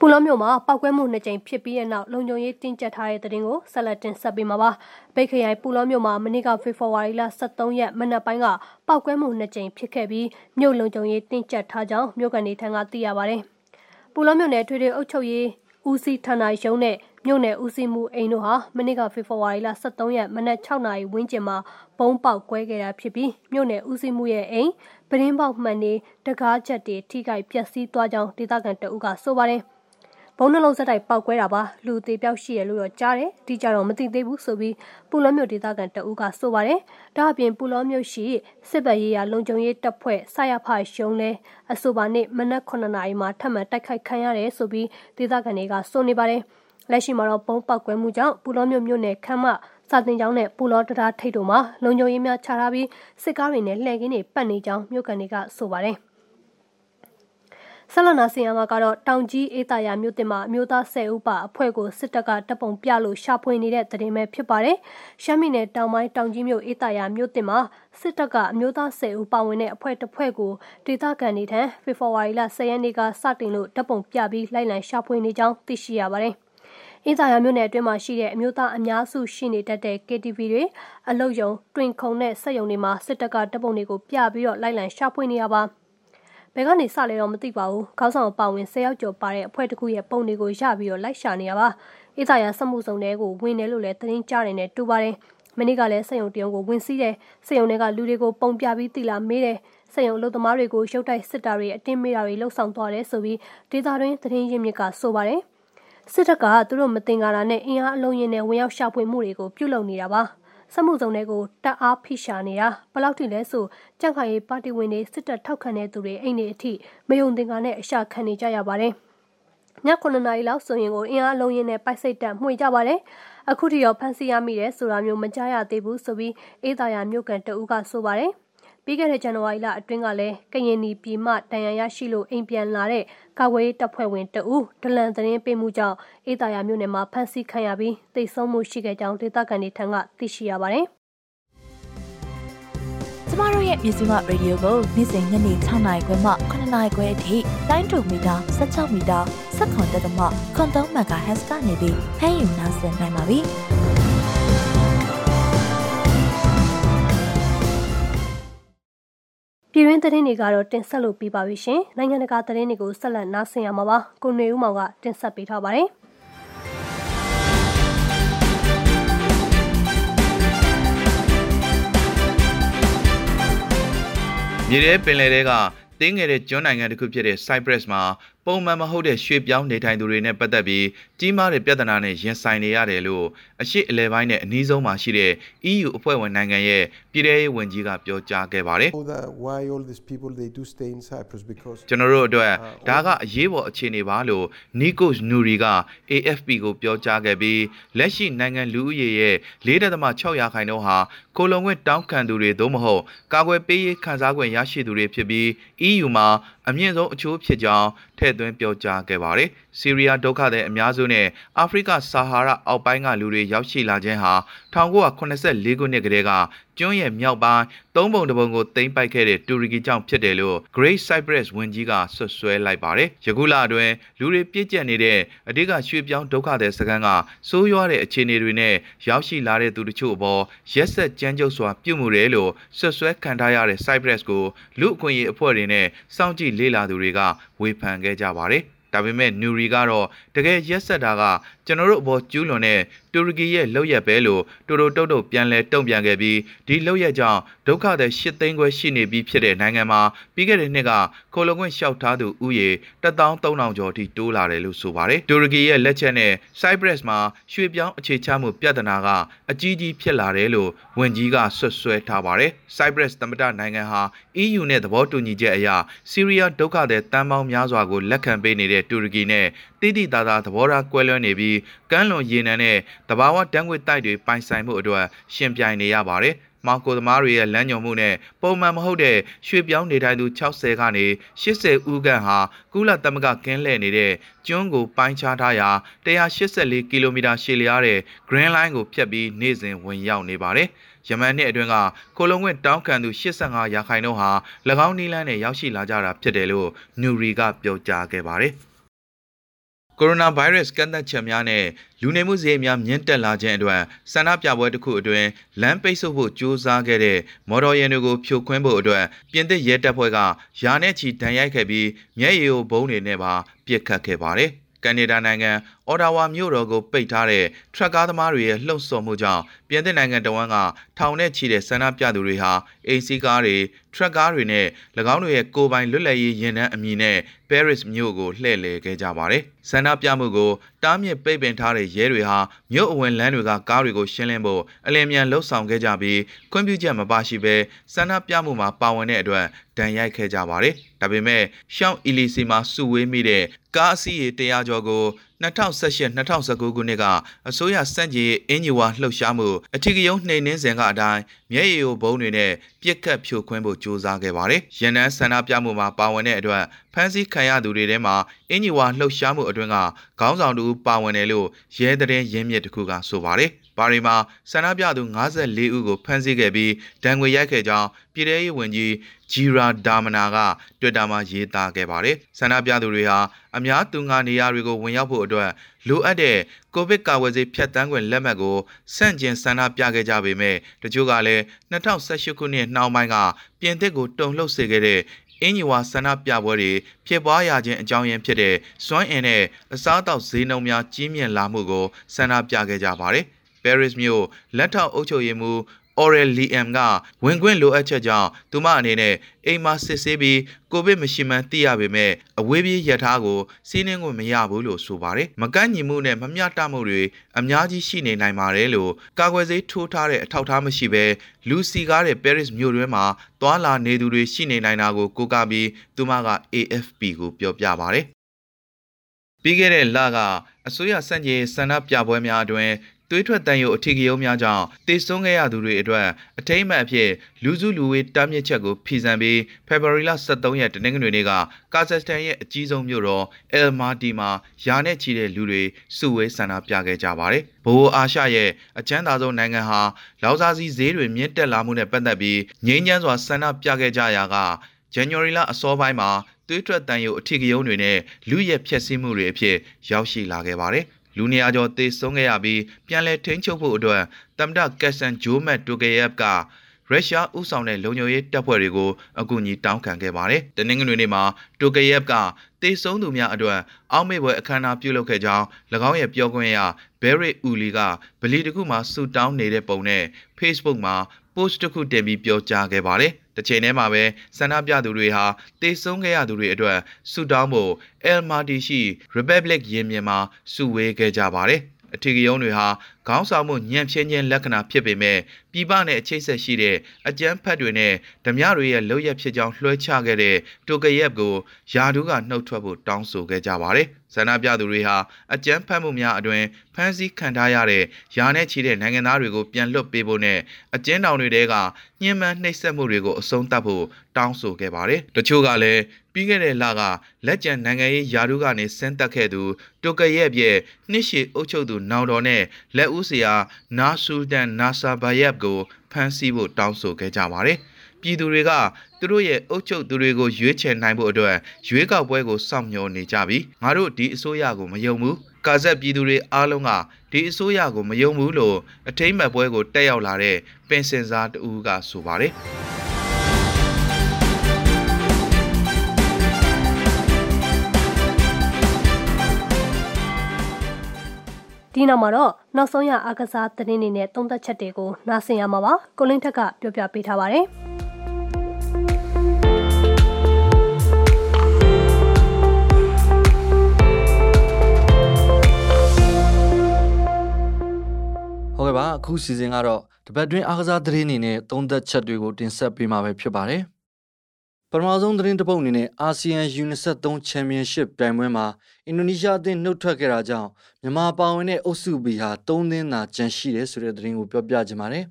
Speaker 2: ပူလောမျိုးမှာပောက်ကွဲမှုနှစ်ကြိမ်ဖြစ်ပြီးတဲ့နောက်လုံခြုံရေးတင်းကျပ်ထားတဲ့တဲ့တင်ကိုဆက်လက်တင်ဆက်ပေးမှာပါ။ပိတ်ခရိုင်ပူလောမျိုးမှာမနေ့ကဖေဖော်ဝါရီလ23ရက်မနက်ပိုင်းကပောက်ကွဲမှုနှစ်ကြိမ်ဖြစ်ခဲ့ပြီးမြို့လုံခြုံရေးတင်းကျပ်ထားကြောင်းမြို့ကန်နေထံကသိရပါတယ်။ပူလောမျိုးနယ်ထွေထွေအုပ်ချုပ်ရေးဦးစီးဌာနရုံးနဲ့ မြို့နယ်ဦးစီးမှုအိမ်တို့ဟာမနေ့ကဖေဖော်ဝါရီလ23ရက်မနက်6နာရီဝန်းကျင်မှာဘုံပေါက်ကွဲခဲ့တာဖြစ်ပြီးမြို့နယ်ဦးစီးမှုရဲ့အိမ်ပရင်းပေါက်မှန်နေတကားချက်တွေထိခိုက်ပျက်စီးသွားကြောင်းဒေသခံတအုပ်ကဆိုပါတယ်။ဘုံနှလုံးဆက်တိုက်ပောက်ကွဲတာပါလူသေးပြောက်ရှိရလို့တော့ကြားတယ်ဒီကြတော့မသိသေးဘူးဆိုပြီးပူလောမြို့ဒေသခံတအူးကဆိုပါတယ်ဒါအပြင်ပူလောမြို့ရှိစစ်ဘက်ရေးရာလုံခြုံရေးတပ်ဖွဲ့ဆရဖရှုံးလဲအဆိုပါနေ့မနက်9နာရီမှာထပ်မံတိုက်ခိုက်ခံရတယ်ဆိုပြီးဒေသခံတွေကဆိုနေပါတယ် လက်ရှိမှာတော့ဘုံပောက်ကွဲမှုကြောင့်ပူလောမြို့မြို့နယ်ခမ်းမစာတင်ကျောင်းနဲ့ပူလောတရားထိပ်တို့မှာလုံခြုံရေးများချထားပြီးစစ်ကားတွေနဲ့လှည့်ကင်းတွေပတ်နေကြောင်းမြို့ကန်တွေကဆိုပါတယ်။ဆက်လက်နာစီယံမှာကတော့တောင်ကြီးအေးတာယာမြို့တင်မှာအမျိုးသား10ဦးပါအဖွဲ့ကိုစစ်တပ်ကတပ်ပုံပြလို့ရှာဖွေနေတဲ့တရင်ပဲဖြစ်ပါတယ်။ရှမ်းပြည်နယ်တောင်ပိုင်းတောင်ကြီးမြို့အေးတာယာမြို့တင်မှာစစ်တပ်ကအမျိုးသား10ဦးပါဝင်တဲ့အဖွဲ့တစ်ဖွဲ့ကိုဒေသခံတွေထံဖေဖော်ဝါရီလ10ရက်နေ့ကစတင်လို့တပ်ပုံပြပြီးလိုက်လံရှာဖွေနေကြောင်းသိရှိရပါတယ်။ အင်းသာယာမြို့နယ်အတွင်းမှာရှိတဲ့အမျိုးသားအများစုရှိနေတတ်တဲ့ KTV တွေအလုတ်ယုံတွင်ခုံနဲ့စက်ယုံတွေမှာစစ်တပ်ကတပ်ပုံတွေကိုပြပြီးတော့လိုက်လံရှာဖွေနေရပါဘယ်ကနေစလဲတော့မသိပါဘူးခေါင်းဆောင်ပါဝင်၁၀ယောက်ကျော်ပါတဲ့အဖွဲ့တစ်ခုရဲ့ပုံတွေကိုရပြီးတော့လိုက်ရှာနေရပါအေးသာရစမှုစုံတွေကိုဝင်တယ်လို့လည်းသတင်းကြားနေတယ်တူပါတယ်မနေ့ကလည်းစက်ယုံတရုံကိုဝင်စီးတယ်စက်ယုံတွေကလူတွေကိုပုံပြပြီးတိလာမေးတယ်စက်ယုံအလုပ်သမားတွေကိုရုပ်တိုက်စစ်တာတွေအတင်းမေးတာတွေလှုပ်ဆောင်သွားတယ်ဆိုပြီးဒေသတွင်းသတင်းရင်းမြစ်ကဆိုပါတယ် စစ်တပ်ကသူတို့မတင်ကြတာနဲ့အင်အားအလုံးရင်းနဲ့ဝင်ရောက်ရှာဖွေမှုတွေကိုပြုလုပ်နေတာပါစမှုစုံတွေကိုတက်အားဖိရှာနေတာဘလောက်ထိလဲဆိုကြန့်ခိုင်ရေးပါတီဝင်တွေစစ်တပ်ထောက်ခံတဲ့သူတွေအိမ်နေအထိမယုံသင်္ကာနဲ့အရှာခံနေကြရပါတယ်ည9နာရီလောက်ဆိုရင်ကိုအင်အားလုံးရင်းနဲ့ပိုက်စိတ်တက်မှွေကြပါတယ်အခုထိရောဖန်စီရမိတယ်ဆိုတာမျိုးမကြားရသေးဘူးဆိုပြီးအေးသာယာမြို့ကန်တအူးကဆိုပါတယ် ပြီးခဲ့တဲ့ဇန်နဝါရီလအတွင်းကလည်းကရင်နီပြည်မှတန်ရန်ရရှိလို့အိမ်ပြန်လာတဲ့ကာဝေးတပ်ဖွဲ့ဝင်တဦးဒလန်သတင်းပေးမှုကြောင့်အေးသာယာမြို့နယ်မှာဖမ်းဆီးခံရပြီးတိတ်ဆုံးမှုရှိခဲ့ကြောင်းဒေသခံတွေထံကသိရှိရပါတယ်။
Speaker 3: ကျမတို့ရဲ့မြစီမရေဒီယိုကိုနေ့စဉ်ညနေ6နာရီခွဲမှ9နာရီခွဲအထိတိုင်းတူမီတာ16မီတာစက္ကန့်တက်သမခွန်3မဂါဟက်စ်ကနေပြီးဖမ်းယူနိုင်နိုင်ပါပြီ။
Speaker 2: ပြည်တွင်းသတင်းတွေကတော့တင်ဆက်လို့ပြီးပါပြီရှင်။နိုင်ငံတကာသတင်းတွေကိုဆက်လက်နားဆင်ရမှာပါ။ကိုနေဦးမောင်ကတင်ဆက်ပေးထားပါတယ်။
Speaker 4: မြေထဲပင်လယ်တွေကတင်းငယ်တဲ့ကျွန်းနိုင်ငံတစ်ခုဖြစ်တဲ့ Cyprus မှာပုံမှန်မဟုတ်တဲ့ရွှေ့ပြောင်းနေထိုင်သူတွေနဲ့ပတ်သက်ပြီးကြီးမားတဲ့ပြဿနာနဲ့ရင်ဆိုင်နေရတယ်လို့အရှိအလဲပိုင်းနဲ့အနည်းဆုံးမှာရှိတဲ့ EU အဖွဲ့ဝင်နိုင်ငံရဲ့ပြည်ထရေးဝန်ကြီးကပြောကြားခဲ့ပါတယ်ကျွန်တော်တို့အတွက်ဒါကအရေးပေါ်အခြေအနေပါလို့ Nikos Nuri က AFP ကိုပြောကြားခဲ့ပြီးလက်ရှိနိုင်ငံလူဦးရေရဲ့4.6ရာခိုင်နှုန်းဟာကိုလုံခွင့်တောင်းခံသူတွေသို့မဟုတ်ကာကွယ်ပေးရေးခံစား권ရရှိသူတွေဖြစ်ပြီး EU မှာအမြင့်ဆုံးအချိုးဖြစ်ကြောင်းထည့်သွင်းပြောကြားခဲ့ပါတယ်။ဆီးရီးယားဒုက္ခသည်အများစုနဲ့အာဖရိကဆာဟာရအောက်ပိုင်းကလူတွေရောက်ရှိလာခြင်းဟာ1984ခုနှစ်ကတည်းက ကျွန်းရဲ့မြောက်ပိုင်းသုံးပုံတစ်ပုံကိုသိမ်းပိုက်ခဲ့တဲ့တူရကီကြောင့်ဖြစ်တယ်လို့ Great Cyprus ဝန်ကြီးကဆွဆွဲလိုက်ပါတယ်။ယခုလအတွင်းလူတွေပြည့်ကျက်နေတဲ့အဓိကရွှေ့ပြောင်းဒုက္ခသည်စခန်းကစိုးရွားတဲ့အခြေအနေတွေနဲ့ရောက်ရှိလာတဲ့သူတို့ချို့အပေါ်ရက်ဆက်ကြမ်းကြုတ်စွာပြုမှုတယ်လို့ဆွဆွဲခံထားရတဲ့ Cyprus ကိုလူအခွင့်အရေးအဖွဲ့တွေနဲ့စောင့်ကြည့်လေ့လာသူတွေကဝေဖန်ခဲ့ကြပါတယ်။ဒါပေမဲ့နူရီကတော့တကယ်ရက်ဆက်တာကကျွန်တော်တို့အပေါ်ကျူးလွန်တဲ့တူရကီရဲ့လှုပ်ရက်ပဲလို့တူတူတုတ်တုတ်ပြန်လဲတုံ့ပြန်ခဲ့ပြီးဒီလှုပ်ရက်ကြောင့်ဒုက္ခသည်၈သိန်းခွဲရှိနေပြီးဖြစ်တဲ့နိုင်ငံမှာပြီးခဲ့တဲ့နှစ်ကခိုလုံခွင့်လျှောက်ထားသူဥယေ13000ကျော်ထိတိုးလာတယ်လို့ဆိုပါတယ်တူရကီရဲ့လက်ချက်နဲ့ Cyprus မှာရွှေပြောင်းအခြေချမှုပြဿနာကအကြီးကြီးဖြစ်လာတယ်လို့ဝန်ကြီးကဆွတ်ဆွဲထားပါတယ် Cyprus သမ္မတနိုင်ငံဟာ EU နဲ့သဘောတူညီချက်အရဆီးရီးယားဒုက္ခသည်တန်းပေါင်းများစွာကိုလက်ခံပေးနေတဲ့တူရကီနဲ့ တိတိသားသားသဘောထားကွဲလွဲနေပြီးကမ်းလွန်ရေနံနဲ့တဘာဝတန်းငွေတိုက်တွေပိုင်ဆိုင်မှုအတွက်ရှင်ပြိုင်နေရပါတယ်။မောင်ကိုသမားတွေရဲ့လမ်းညွှန်မှုနဲ့ပုံမှန်မဟုတ်တဲ့ရွှေပြောင်းနေထိုင်သူ60ကနေ80ဦးခန့်ဟာကုလသမဂ္ဂကင်းလှည့်နေတဲ့ကျွန်းကိုပိုင်းခြားထားရာ184ကီလိုမီတာရှည်လျားတဲ့ Green Line ကိုဖြတ်ပြီးနေ့စဉ်ဝင်ရောက်နေပါတယ်။ယမန်နှစ်အတွင်းကကိုလုံဝင့်တောင်းခံသူ85ရာခိုင်နှုန်းဟာ၎င်းနီလန်းနဲ့ရောက်ရှိလာကြတာဖြစ်တယ်လို့နူရီကပြောကြားခဲ့ပါတယ်။ ကိုရိုနာဗိုင်းရပ်စ်ကန့်သတ်ချက်များနဲ့လူနေမှုစရိတ်များမြင့်တက်လာခြင်းအတွက်ဆန္ဒပြပွဲတစ်ခုအတွင်းလမ်းပိတ်ဆို့ဖို့ကြိုးစားခဲ့တဲ့မော်တော်ယာဉ်တွေကိုဖြိုခွင်းဖို့အတွက်ပြင်သစ်ရဲတပ်ဖွဲ့ကယာနဲ့ချီဒဏ်ရိုက်ခဲ့ပြီးမျက်ရည်ကိုဘုံတွေနဲ့ပါပစ်ခတ်ခဲ့ပါတယ်။ကနေဒါနိုင်ငံ အော်ဒါဝါမြို့တော်ကိုပိတ်ထားတဲ့ထရက်ကားသမားတွေရဲ့လှုပ်ဆော်မှုကြောင့်ပြင်သစ်နိုင်ငံတဝန်းကထောင်နဲ့ချီတဲ့ဆန္ဒပြသူတွေဟာအိမ်စီးကားတွေထရက်ကားတွေနဲ့၎င်းတို့ရဲ့ကိုယ်ပိုင်လွတ်လပ်ရေးရင်နှန်းအမည်နဲ့ Paris မြို့ကိုလှည့်လည်ခဲ့ကြပါတယ်။ဆန္ဒပြမှုကိုတားမြစ်ပိတ်ပင်ထားတဲ့ရဲတွေဟာမြို့အဝင်လမ်းတွေကကားတွေကိုရှင်းလင်းဖို့အလင်းမြန်လှုပ်ဆောင်ခဲ့ကြပြီးခွင့်ပြုချက်မပါရှိဘဲဆန္ဒပြမှုမှာပါဝင်တဲ့အတွက်ဒဏ်ရိုက်ခဲ့ကြပါတယ်။ဒါပေမဲ့ရှောင်းအီလီစီမှာစုဝေးမိတဲ့ကားအစီးရေ100ကျော်ကို 2018-2019ခုနှစ်ကအစိုးရစန့်ကျင်အင်ဂျီဝါလှုပ်ရှားမှုအထူးကယုံနှိမ်နှင်းစဉ်ကအတိုင်းမျက်ရည်ကိုဘုံတွေနဲ့ပြစ်ခတ်ဖြိုခွင်းဖို့ကြိုးစားခဲ့ပါတယ်။ရန်နန်းဆန္ဒပြမှုမှာပါဝင်တဲ့အတွက်ဖမ်းဆီးခံရသူတွေထဲမှာအင်ဂျီဝါလှုပ်ရှားမှုအတွင်းကခေါင်းဆောင်တူပါဝင်တယ်လို့ရဲတဲ့ရင်းမြစ်တစ်ခုကဆိုပါတယ်။ ဘာရီမှာဆန္ဒပြသူ54ဦးကိုဖမ်းဆီးခဲ့ပြီးဒဏ်ငွေရိုက်ခဲ့ကြောင်းပြည်ထရေးဝန်ကြီးဂျီရာဒါမနာကတွစ်တာမှာရေးသားခဲ့ပါတယ်။ဆန္ဒပြသူတွေဟာအများသူငါနေရာတွေကိုဝင်ရောက်ဖို့အတွက်လိုအပ်တဲ့ကိုဗစ်ကာဝယ်ဆေးဖြတ်တန်းခွင့်လက်မှတ်ကိုစန့်ကျင်ဆန္ဒပြခဲ့ကြပေမဲ့တချို့ကလည်း2018ခုနှစ်နှောင်းပိုင်းကပြင်သစ်ကိုတုံ့လှုပ်စေခဲ့တဲ့အင်ဂျီဝါဆန္ဒပြပွဲတွေဖြစ်ပွားရခြင်းအကြောင်းရင်းဖြစ်တဲ့စွမ်းအင်နဲ့အစားအသောက်ဈေးနှုန်းများကြီးမြင့်လာမှုကိုဆန္ဒပြခဲ့ကြပါတယ်။ Paris မြို့လက်ထောက်အုပ်ချုပ်ရေးမှူး Aurel Liam ကဝင်ခွင့်လိုအပ်ချက်ကြောင့်သူမအနေနဲ့အိမ်မှာစစ်ဆေးပြီးကိုဗစ်မရှိမှန်းသိရပေမဲ့အဝေးပြေးရထားကိုစီးနှင်းခွင့်မရဘူးလို့ဆိုပါတယ်။မကန့်ညီမှုနဲ့မမျှတမှုတွေအများကြီးရှိနေနိုင်ပါတယ်လို့ကာကွယ်ဆေးထိုးထားတဲ့အထောက်အထားမရှိဘဲလူစီကားတဲ့ Paris မြို့တွင်းမှာသွာလာနေသူတွေရှိနေနိုင်တာကိုကိုးကားပြီးသူမက AFP ကိုပြောပြပါတယ်။ပြီးခဲ့တဲ့လကအစိုးရစံကြေးဆန္ဒပြပွဲများအတွင်း သွေးထွက်တန်ရုပ်အထီးကရုံးများကြောင့်တေဆုံးခဲ့ရသူတွေအတွက်အထိမ့်မှတ်အဖြစ်လူစုလူဝေးတားမြစ်ချက်ကိုဖီဆန်ပြီးဖေဖော်ဝါရီလ23ရက်တနင်္ဂနွေနေ့ကကာဇက်စတန်ရဲ့အကြီးဆုံးမြို့တော်အယ်မာတီမှာယာနဲ့ချီတဲ့လူတွေစုဝေးဆန္ဒပြခဲ့ကြပါတယ်။ဘိုးအာရှရဲ့အချမ်းသာဆုံးနိုင်ငံဟာလောက်စားစီဈေးတွေမြင့်တက်လာမှုနဲ့ပတ်သက်ပြီးငြိမ်းချမ်းစွာဆန္ဒပြခဲ့ကြရာကဇန်နဝါရီလအစောပိုင်းမှာသွေးထွက်တန်ရုပ်အထီးကရုံးတွေနဲ့လူရဲ့ဖျက်ဆီးမှုတွေအဖြစ်ရောက်ရှိလာခဲ့ပါတယ်။ လူနေရာကျော်သေဆုံးခဲ့ရပြီးပြန်လည်ထိန်းချုပ်ဖို့အတွက်တမ္မတကက်ဆန်ဂျိုမက်တိုကယက်ကရုရှားဥဆောင်တဲ့လုံခြုံရေးတပ်ဖွဲ့တွေကိုအကူအညီတောင်းခံခဲ့ပါတယ်။တနင်္ဂနွေနေ့မှာတိုကယက်ကတေဆုံးသူများအတွက်အောက်မေ့ပွဲအခမ်းအနားပြုလုပ်ခဲ့ကြောင်း၎င်းရဲ့ပြောခွင့်ရဘယ်ရစ်ဦးလီကဗလီတစ်ခုမှာဆူတောင်းနေတဲ့ပုံနဲ့ Facebook မှာ post တစ်ခုတင်ပြီးပြောကြားခဲ့ပါတယ်။ တစ်ချိန်တည်းမှာပဲဆန္ဒပြသူတွေဟာတေဆုံးခဲ့ရသူတွေအတွက်ဆူတောင်းဖို့ El Marti ရှိ Republic ရင်ပြင်မှာစုဝေးခဲ့ကြပါတယ်။အထီးကယုံတွေဟာ ခေါင်းဆောင်မှုညံ့ဖျင်းခြင်းလက္ခဏာဖြစ်ပေမဲ့ပြည်ပနဲ့အခြေဆက်ရှိတဲ့အကြမ်းဖက်တွေနဲ့ဓမြတွေရဲ့လောက်ရဖြစ်ကြောင်းလွှဲချခဲ့တဲ့တိုကယက်ကိုယာဒူးကနှုတ်ထွက်ဖို့တောင်းဆိုခဲ့ကြပါတယ်။ဆန္ဒပြသူတွေဟာအကြမ်းဖက်မှုများအတွင်ဖမ်းဆီးခံထားရတဲ့ယာနဲ့ချီတဲ့နိုင်ငံသားတွေကိုပြန်လွှတ်ပေးဖို့နဲ့အကျဉ်းထောင်တွေတဲကညှဉ်းပန်းနှိပ်စက်မှုတွေကိုအဆုံးသတ်ဖို့တောင်းဆိုခဲ့ပါတယ်။တချို့ကလည်းပြီးခဲ့တဲ့လကလက်ကျန်နိုင်ငံရေးယာဒူးကနေဆင်းသက်ခဲ့သူတိုကယက်ရဲ့နှစ်ရှည်အုပ်ချုပ်သူနောင်တော်နဲ့လက်ဦးစရာနာဆူဒန်နာဆာဘယက်ကိုဖမ်းဆီးဖို့တောင်းဆိုခဲ့ကြပါတယ်။ပြည်သူတွေကသူတို့ရဲ့အုပ်ချုပ်သူတွေကိုရွေးချယ်နိုင်ဖို့အတွက်ရွေးကောက်ပွဲကိုစောင့်မျှော်နေကြပြီးငါတို့ဒီအစိုးရကိုမယုံဘူးကာဇက်ပြည်သူတွေအားလုံးကဒီအစိုးရကိုမယုံဘူးလို့အထိမ့်မဲ့ပွဲကိုတက်ရောက်လာတဲ့ပင်စင်စားတူကဆိုပါတယ်။
Speaker 2: ဒီနောက်မှာတော့နောက်ဆုံးရအားကစားသတင်းတွေနဲ့သုံးသက်ချက်တွေကိုနားဆင်ရမှာပါကိုလင်းထက်ကပြောပြပေးထားပါတယ်
Speaker 5: ဟုတ်ကဲ့ပါအခုစီစဉ်ကတော့တပတ်တွင်းအားကစားသတင်းတွေနဲ့သုံးသက်ချက်တွေကိုတင်ဆက်ပေးမှာပဲဖြစ်ပါတယ် ပထမဆုံးသတင်းတစ်ပုဒ်အနေနဲ့အာဆီယံ U23 ချန်ပီယံရှစ်ပြိုင်ပွဲမှာအင်ဒိုနီးရှားအသင်းနှုတ်ထွက်ခဲ့တာကြောင့်မြန်မာပါဝင်တဲ့အုပ်စု B ဟာ၃သင်းသာကျန်ရှိတယ်ဆိုတဲ့သတင်းကိုပြောပြချင်ပါတယ်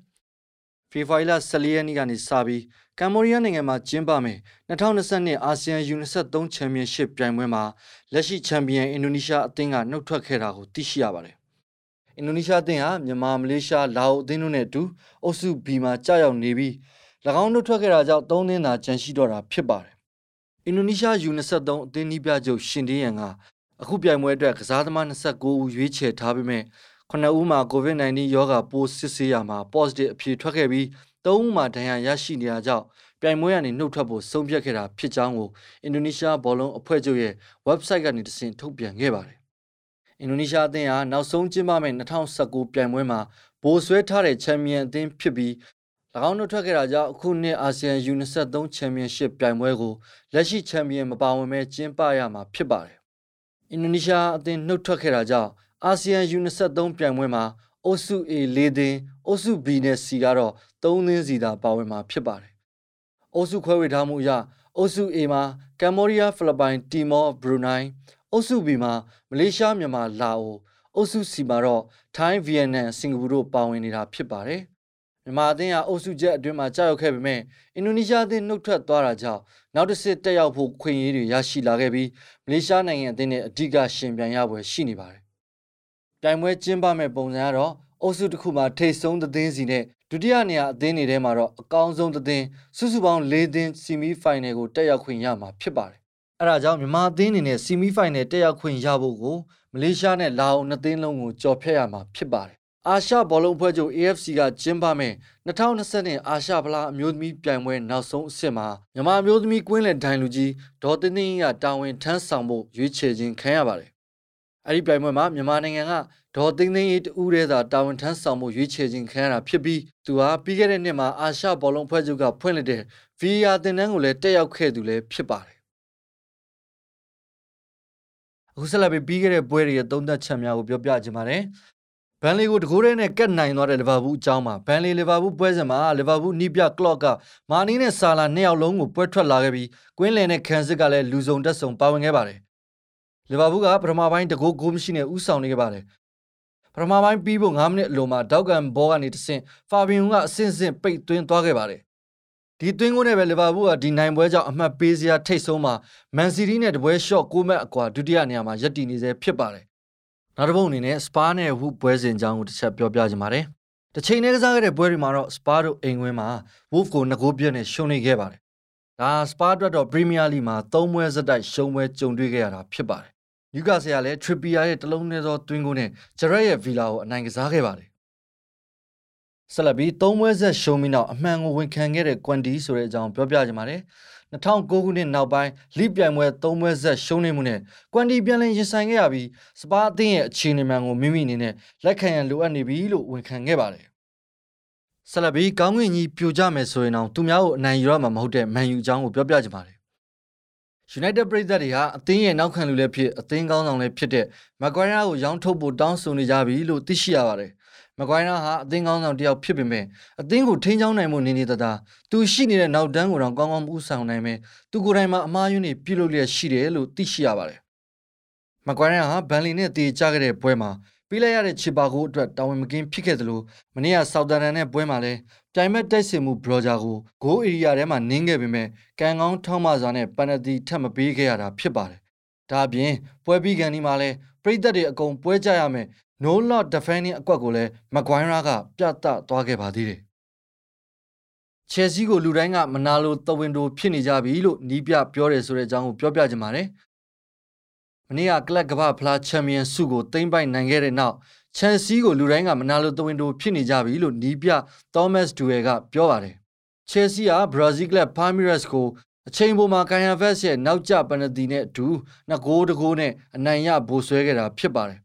Speaker 5: ။ဖေဖော်ဝါရီလ14ရက်နေ့ကနေစပြီးကမ္ဘောဒီးယားနိုင်ငံမှာကျင်းပမယ်2022အာဆီယံ U23 ချန်ပီယံရှစ်ပြိုင်ပွဲမှာလက်ရှိချန်ပီယံအင်ဒိုနီးရှားအသင်းကနှုတ်ထွက်ခဲ့တာကိုသိရှိရပါတယ်။အင်ဒိုနီးရှားအသင်းဟာမြန်မာမလေးရှားလာအိုအသင်းတို့နဲ့အတူအုပ်စု B မှာကြာရောက်နေပြီး၎ င်းတို့ထွက်ခဲ့တာကြောင့်၃သင်းသာကျန်ရှိတော့တာဖြစ်ပါတယ်။အင်ဒိုနီးရှား U23 အသင်းနီးပြချုပ်ရှင်တေးရန်ကအခုပြိုင်ပွဲအတွက်ကစားသမား29ဦးရွေးချယ်ထားပေမဲ့9ဦးမှာ COVID-19 ရောဂါပိုးစစ်ဆေးရမှာ positive အဖြေထွက်ခဲ့ပြီး3ဦးမှာဒဏ်ရာရရှိနေတာကြောင့်ပြိုင်ပွဲကနေနှုတ်ထွက်ဖို့ဆုံးဖြတ်ခဲ့တာဖြစ်ကြောင်းကိုအင်ဒိုနီးရှားဘောလုံးအဖွဲ့ချုပ်ရဲ့ website ကနေတဆင့်ထုတ်ပြန်ခဲ့ပါတယ်။အင်ဒိုနီးရှားအသင်းဟာနောက်ဆုံးကျင်းပမယ့်2019ပြိုင်ပွဲမှာဘိုးဆွဲထားတဲ့ချန်ပီယံအသင်းဖြစ်ပြီး၎ င်းတို့ထွက်ခဲ့တာကြောင့်အခုနှစ်အာဆီယံ U23 ချန်ပီယံရှစ်ပြိုင်ပွဲကိုလက်ရှိချန်ပီယံမပါဝင်ပဲကျင်းပရမှာဖြစ်ပါတယ်။အင်ဒိုနီးရှားအသင်းနှုတ်ထွက်ခဲ့တာကြောင့်အာဆီယံ U23 ပြိုင်ပွဲမှာအုပ်စု A ၄သင်းအုပ်စု B နဲ့ C ကတော့၃သင်းစီသာပါဝင်မှာဖြစ်ပါတယ်။အုပ်စုခွဲဝေထားမှုအရအုပ်စု A မှာကမ်ဘောဒီးယားဖိလစ်ပိုင်တီမောဘရူနိုင်းအုပ်စု B မှာမလေးရှားမြန်မာလာအိုအုပ်စု C မှာတော့ထိုင်းဗီယက်နမ်စင်ကာပူတို့ပါဝင်နေတာဖြစ်ပါတယ်။ မြန်မာအသင်းဟာအုပ်စုချက်အတွင်းမှာကြောက်ရောက်ခဲ့ပေမဲ့အင်ဒိုနီးရှားအသင်းနှုတ်ထွက်သွားတာကြောင့်နောက်တစ်ဆင့်တက်ရောက်ဖို့ခွင့်ရည်တွေရရှိလာခဲ့ပြီးမလေးရှားနိုင်ငံအသင်းနဲ့အဓိကရှင်ပြိုင်ရပွဲရှိနေပါတယ်။ပြိုင်ပွဲကျင်းပမဲ့ပုံစံကတော့အုပ်စုတစ်ခုမှာထိတ်ဆုံးသင်းစီနဲ့ဒုတိယနေရာအသင်းတွေထဲမှာတော့အကောင်းဆုံးသင်းစုစုပေါင်း၄သင်းဆီမီဖိုင်နယ်ကိုတက်ရောက်ခွင့်ရမှာဖြစ်ပါတယ်။အဲဒါကြောင့်မြန်မာအသင်းအနေနဲ့ဆီမီဖိုင်နယ်တက်ရောက်ခွင့်ရဖို့ကိုမလေးရှားနဲ့လာအိုနှစ်သင်းလုံးကိုကြော်ဖြတ်ရမှာဖြစ်ပါတယ် အာရှဘောလုံးအဖွဲ့ချုပ် AFC ကကျင်းပမဲ့2020အာရှဖလားအမျိုးသမီးပြိုင်ပွဲနောက်ဆုံးအဆင့်မှာမြန်မာအမျိုးသမီးကွင်းလယ်ဒိုင်လူကြီးဒေါ်တင်းတင်းကတာဝန်ထမ်းဆောင်ဖို့ရွေးချယ်ခြင်းခံရပါတယ်။အဲဒီပြိုင်ပွဲမှာမြန်မာနိုင်ငံကဒေါ်တင်းတင်း၏တူးရဲသာတာဝန်ထမ်းဆောင်ဖို့ရွေးချယ်ခြင်းခံရတာဖြစ်ပြီးသူဟာပြီးခဲ့တဲ့နှစ်မှာအာရှဘောလုံးအဖွဲ့ချုပ်ကဖွင့်လှစ်တဲ့ VR သင်တန်းကိုလည်းတက်ရောက်ခဲ့သူလည်းဖြစ်ပါတယ်။အခုဆက်လက်ပြီးပြီးခဲ့တဲ့ပွဲတွေရဲ့သုံးသက်ချက်များကိုပြောပြချင်ပါတယ်။ ဘန်လီကိုတကိုးရဲနဲ့ကတ်နိုင်သွားတဲ့လီဗာပူးအကြောင်းမှာဘန်လီလီဗာပူးပွဲစဉ်မှာလီဗာပူးနီးပြကလော့ကမာနီနဲ့ဆာလာနှစ်ယောက်လုံးကိုပွဲထွက်လာခဲ့ပြီးကွင်းလင်နဲ့ခန်စစ်ကလည်းလူစုံတက်ဆုံပါဝင်ခဲ့ပါတယ်လီဗာပူးကပထမပိုင်းတကိုးဂိုးမရှိနဲ့ဥဆောင်နေခဲ့ပါတယ်ပထမပိုင်းပြီးဖို့9မိနစ်အလိုမှာဒေါက်ကန်ဘောကနေတဆင့်ဖာဘီယွန်ကအဆင့်ဆင့်ပိတ်သွင်းသွားခဲ့ပါတယ်ဒီသွင်းကိုနဲ့ပဲလီဗာပူးကဒီနိုင်ပွဲကြောင့်အမှတ်ပေးစရာထိတ်ဆုံးမှာမန်စီးတီးနဲ့တပွဲရှော့6မှတ်အကွာဒုတိယနေရာမှာရပ်တည်နေဆဲဖြစ်ပါတယ် နောက်တစ်ပုတ်အနေနဲ့စပါးနဲ့ဝုပွဲစဉ်အကြောင်းကိုတစ်ချက်ပြောပြချင်ပါတယ်။တစ်ချိန်တည်းကစားခဲ့တဲ့ပွဲတွေမှာတော့စပါးတို့အိမ်ဝင်းမှာ Wolf ကို2ဂိုးပြည့်နဲ့ရှုံးနေခဲ့ပါတယ်။ဒါစပါးအတွက်တော့ Premier League မှာ3ပွဲစတိုက်ရှုံးပွဲကြုံတွေ့ခဲ့ရတာဖြစ်ပါတယ်။ယူကာဆယ်ကလည်း Trippier ရဲ့တလုံးနဲ့သောတွင်းကိုနဲ့ Gerrard ရဲ့ Villa ကိုအနိုင်ကစားခဲ့ပါတယ်။ဆက်လက်ပြီး3ပွဲဆက်ရှုံးပြီးနောက်အမှန်ကိုဝန်ခံခဲ့တဲ့ Quanti ဆိုတဲ့အကြောင်းပြောပြချင်ပါတယ်။ 2009ခုနှစ်နောက်ပိုင်းလိပြိုင်ပွဲ၃ပွဲဆက်ရှုံးနေမှုနဲ့ကွမ်တီပြန်လည်ရင်ဆိုင်ခဲ့ရပြီးစပါးအသင်းရဲ့အခြေအနေမှန်ကိုမိမိအနေနဲ့လက်ခံရန်လိုအပ်နေပြီလို့ဝန်ခံခဲ့ပါတယ်ဆလဘီကောင်းကင်ကြီးပြိုကျမယ်ဆိုရင်တော့သူများကိုအနိုင်ယူရမှာမဟုတ်တဲ့မန်ယူအကြောင်းကိုပြောပြချင်ပါတယ် United ပြည်သက်တွေဟာအသင်းရဲ့နောက်ခံလူလည်းဖြစ်အသင်းကောင်းဆောင်လည်းဖြစ်တဲ့မက်ကွိုင်းယာကိုရောင်းထုတ်ဖို့တောင်းဆိုနေကြပြီလို့သိရှိရပါတယ် မကွိုင်းနာဟာအသင်းကောင်းဆောင်တယောက်ဖြစ်ပေမဲ့အသင်းကိုထိန်းချောင်းနိုင်မှုနေနေတသာသူရှိနေတဲ့နောက်တန်းကိုတော့ကောင်းကောင်းမဦးဆောင်နိုင်ပဲသူကိုယ်တိုင်မှာအမှားယွင်းတွေပြုလုပ်လျက်ရှိတယ်လို့သိရှိရပါတယ်မကွိုင်းနာဟာဘန်လီနဲ့တေချခဲ့တဲ့ပွဲမှာပြီးလိုက်ရတဲ့ချီပါကိုအတွက်တာဝန်မကင်းဖြစ်ခဲ့သလိုမနေ့ကဆောက်တန်တန်နဲ့ပွဲမှာလည်းပြိုင်မဲ့တိုက်စစ်မှုဘလော့ဂျာကိုဂိုးအေရီယာထဲမှာနင်းခဲ့ပေမဲ့ကန်ကောင်းထောင်းမစွာနဲ့ပန်နတီထပ်မပေးခဲ့ရတာဖြစ်ပါတယ်။ဒါအပြင်ပွဲပြီးကန်ဒီမှာလည်းပြည်သက်တွေအကုန်ပွဲကြရမယ် no lot defending အကွက်ကိုလည်းမကွိုင်းရာကပြတ်တသွားခဲ့ပါသေးတယ်ချယ်ဆီကိုလူတိုင်းကမနာလိုသဝင်တိုဖြစ်နေကြပြီလို့နီးပြပြောတယ်ဆိုတဲ့အကြောင်းကိုပြောပြချင်ပါတယ်မနေ့ကကလပ်ကမ္ဘာဖလားချန်ပီယံဆုကိုသိမ်းပိုက်နိုင်ခဲ့တဲ့နောက်ချယ်ဆီကိုလူတိုင်းကမနာလိုသဝင်တိုဖြစ်နေကြပြီလို့နီးပြသောမတ်ဒူဝဲကပြောပါတယ်ချယ်ဆီကဘရာဇီးကလပ်ဖာမီရက်စ်ကိုအချိန်ပေါ်မှာကန်ယန်ဗက်စ်ရဲ့နောက်ကျပနတီနဲ့အတူနှစ်ဂိုးတကိုးနဲ့အနိုင်ရဘိုးဆွဲခဲ့တာဖြစ်ပါတယ်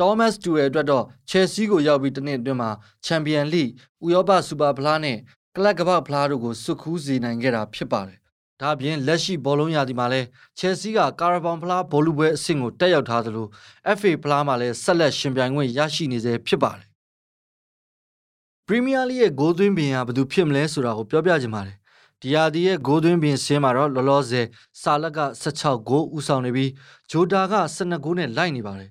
Speaker 5: တောမတ်တူရဲ့အတွက်တော့ချယ်ဆီကိုရောက်ပြီးတနှစ်အတွင်းမှာချန်ပီယံလိဥရောပစူပါဖလားနဲ့ကလပ်ကမ္ဘာဖလားတို့ကိုစွတ်ခူးစေနိုင်ခဲ့တာဖြစ်ပါတယ်။ဒါပြင်လက်ရှိဘောလုံးရာသီမှာလည်းချယ်ဆီကကာရာဘောင်ဖလားဘောလုံးပွဲအဆင့်ကိုတက်ရောက်ထားသလို FA ဖလားမှာလည်းဆက်လက်ရှင်ပြိုင်ခွင့်ရရှိနေစေဖြစ်ပါတယ်။ပရီးမီးယားလိရဲ့ဂိုးသွင်းပင်ဟာဘယ်သူဖြစ်မလဲဆိုတာကိုပြောပြချင်ပါတယ်။ဒီယာဒီရဲ့ဂိုးသွင်းပင်ဆင်းမှာတော့လောလောဆယ်စာလက်က16ဂိုးဦးဆောင်နေပြီးဂျိုတာက12ဂိုးနဲ့လိုက်နေပါတယ်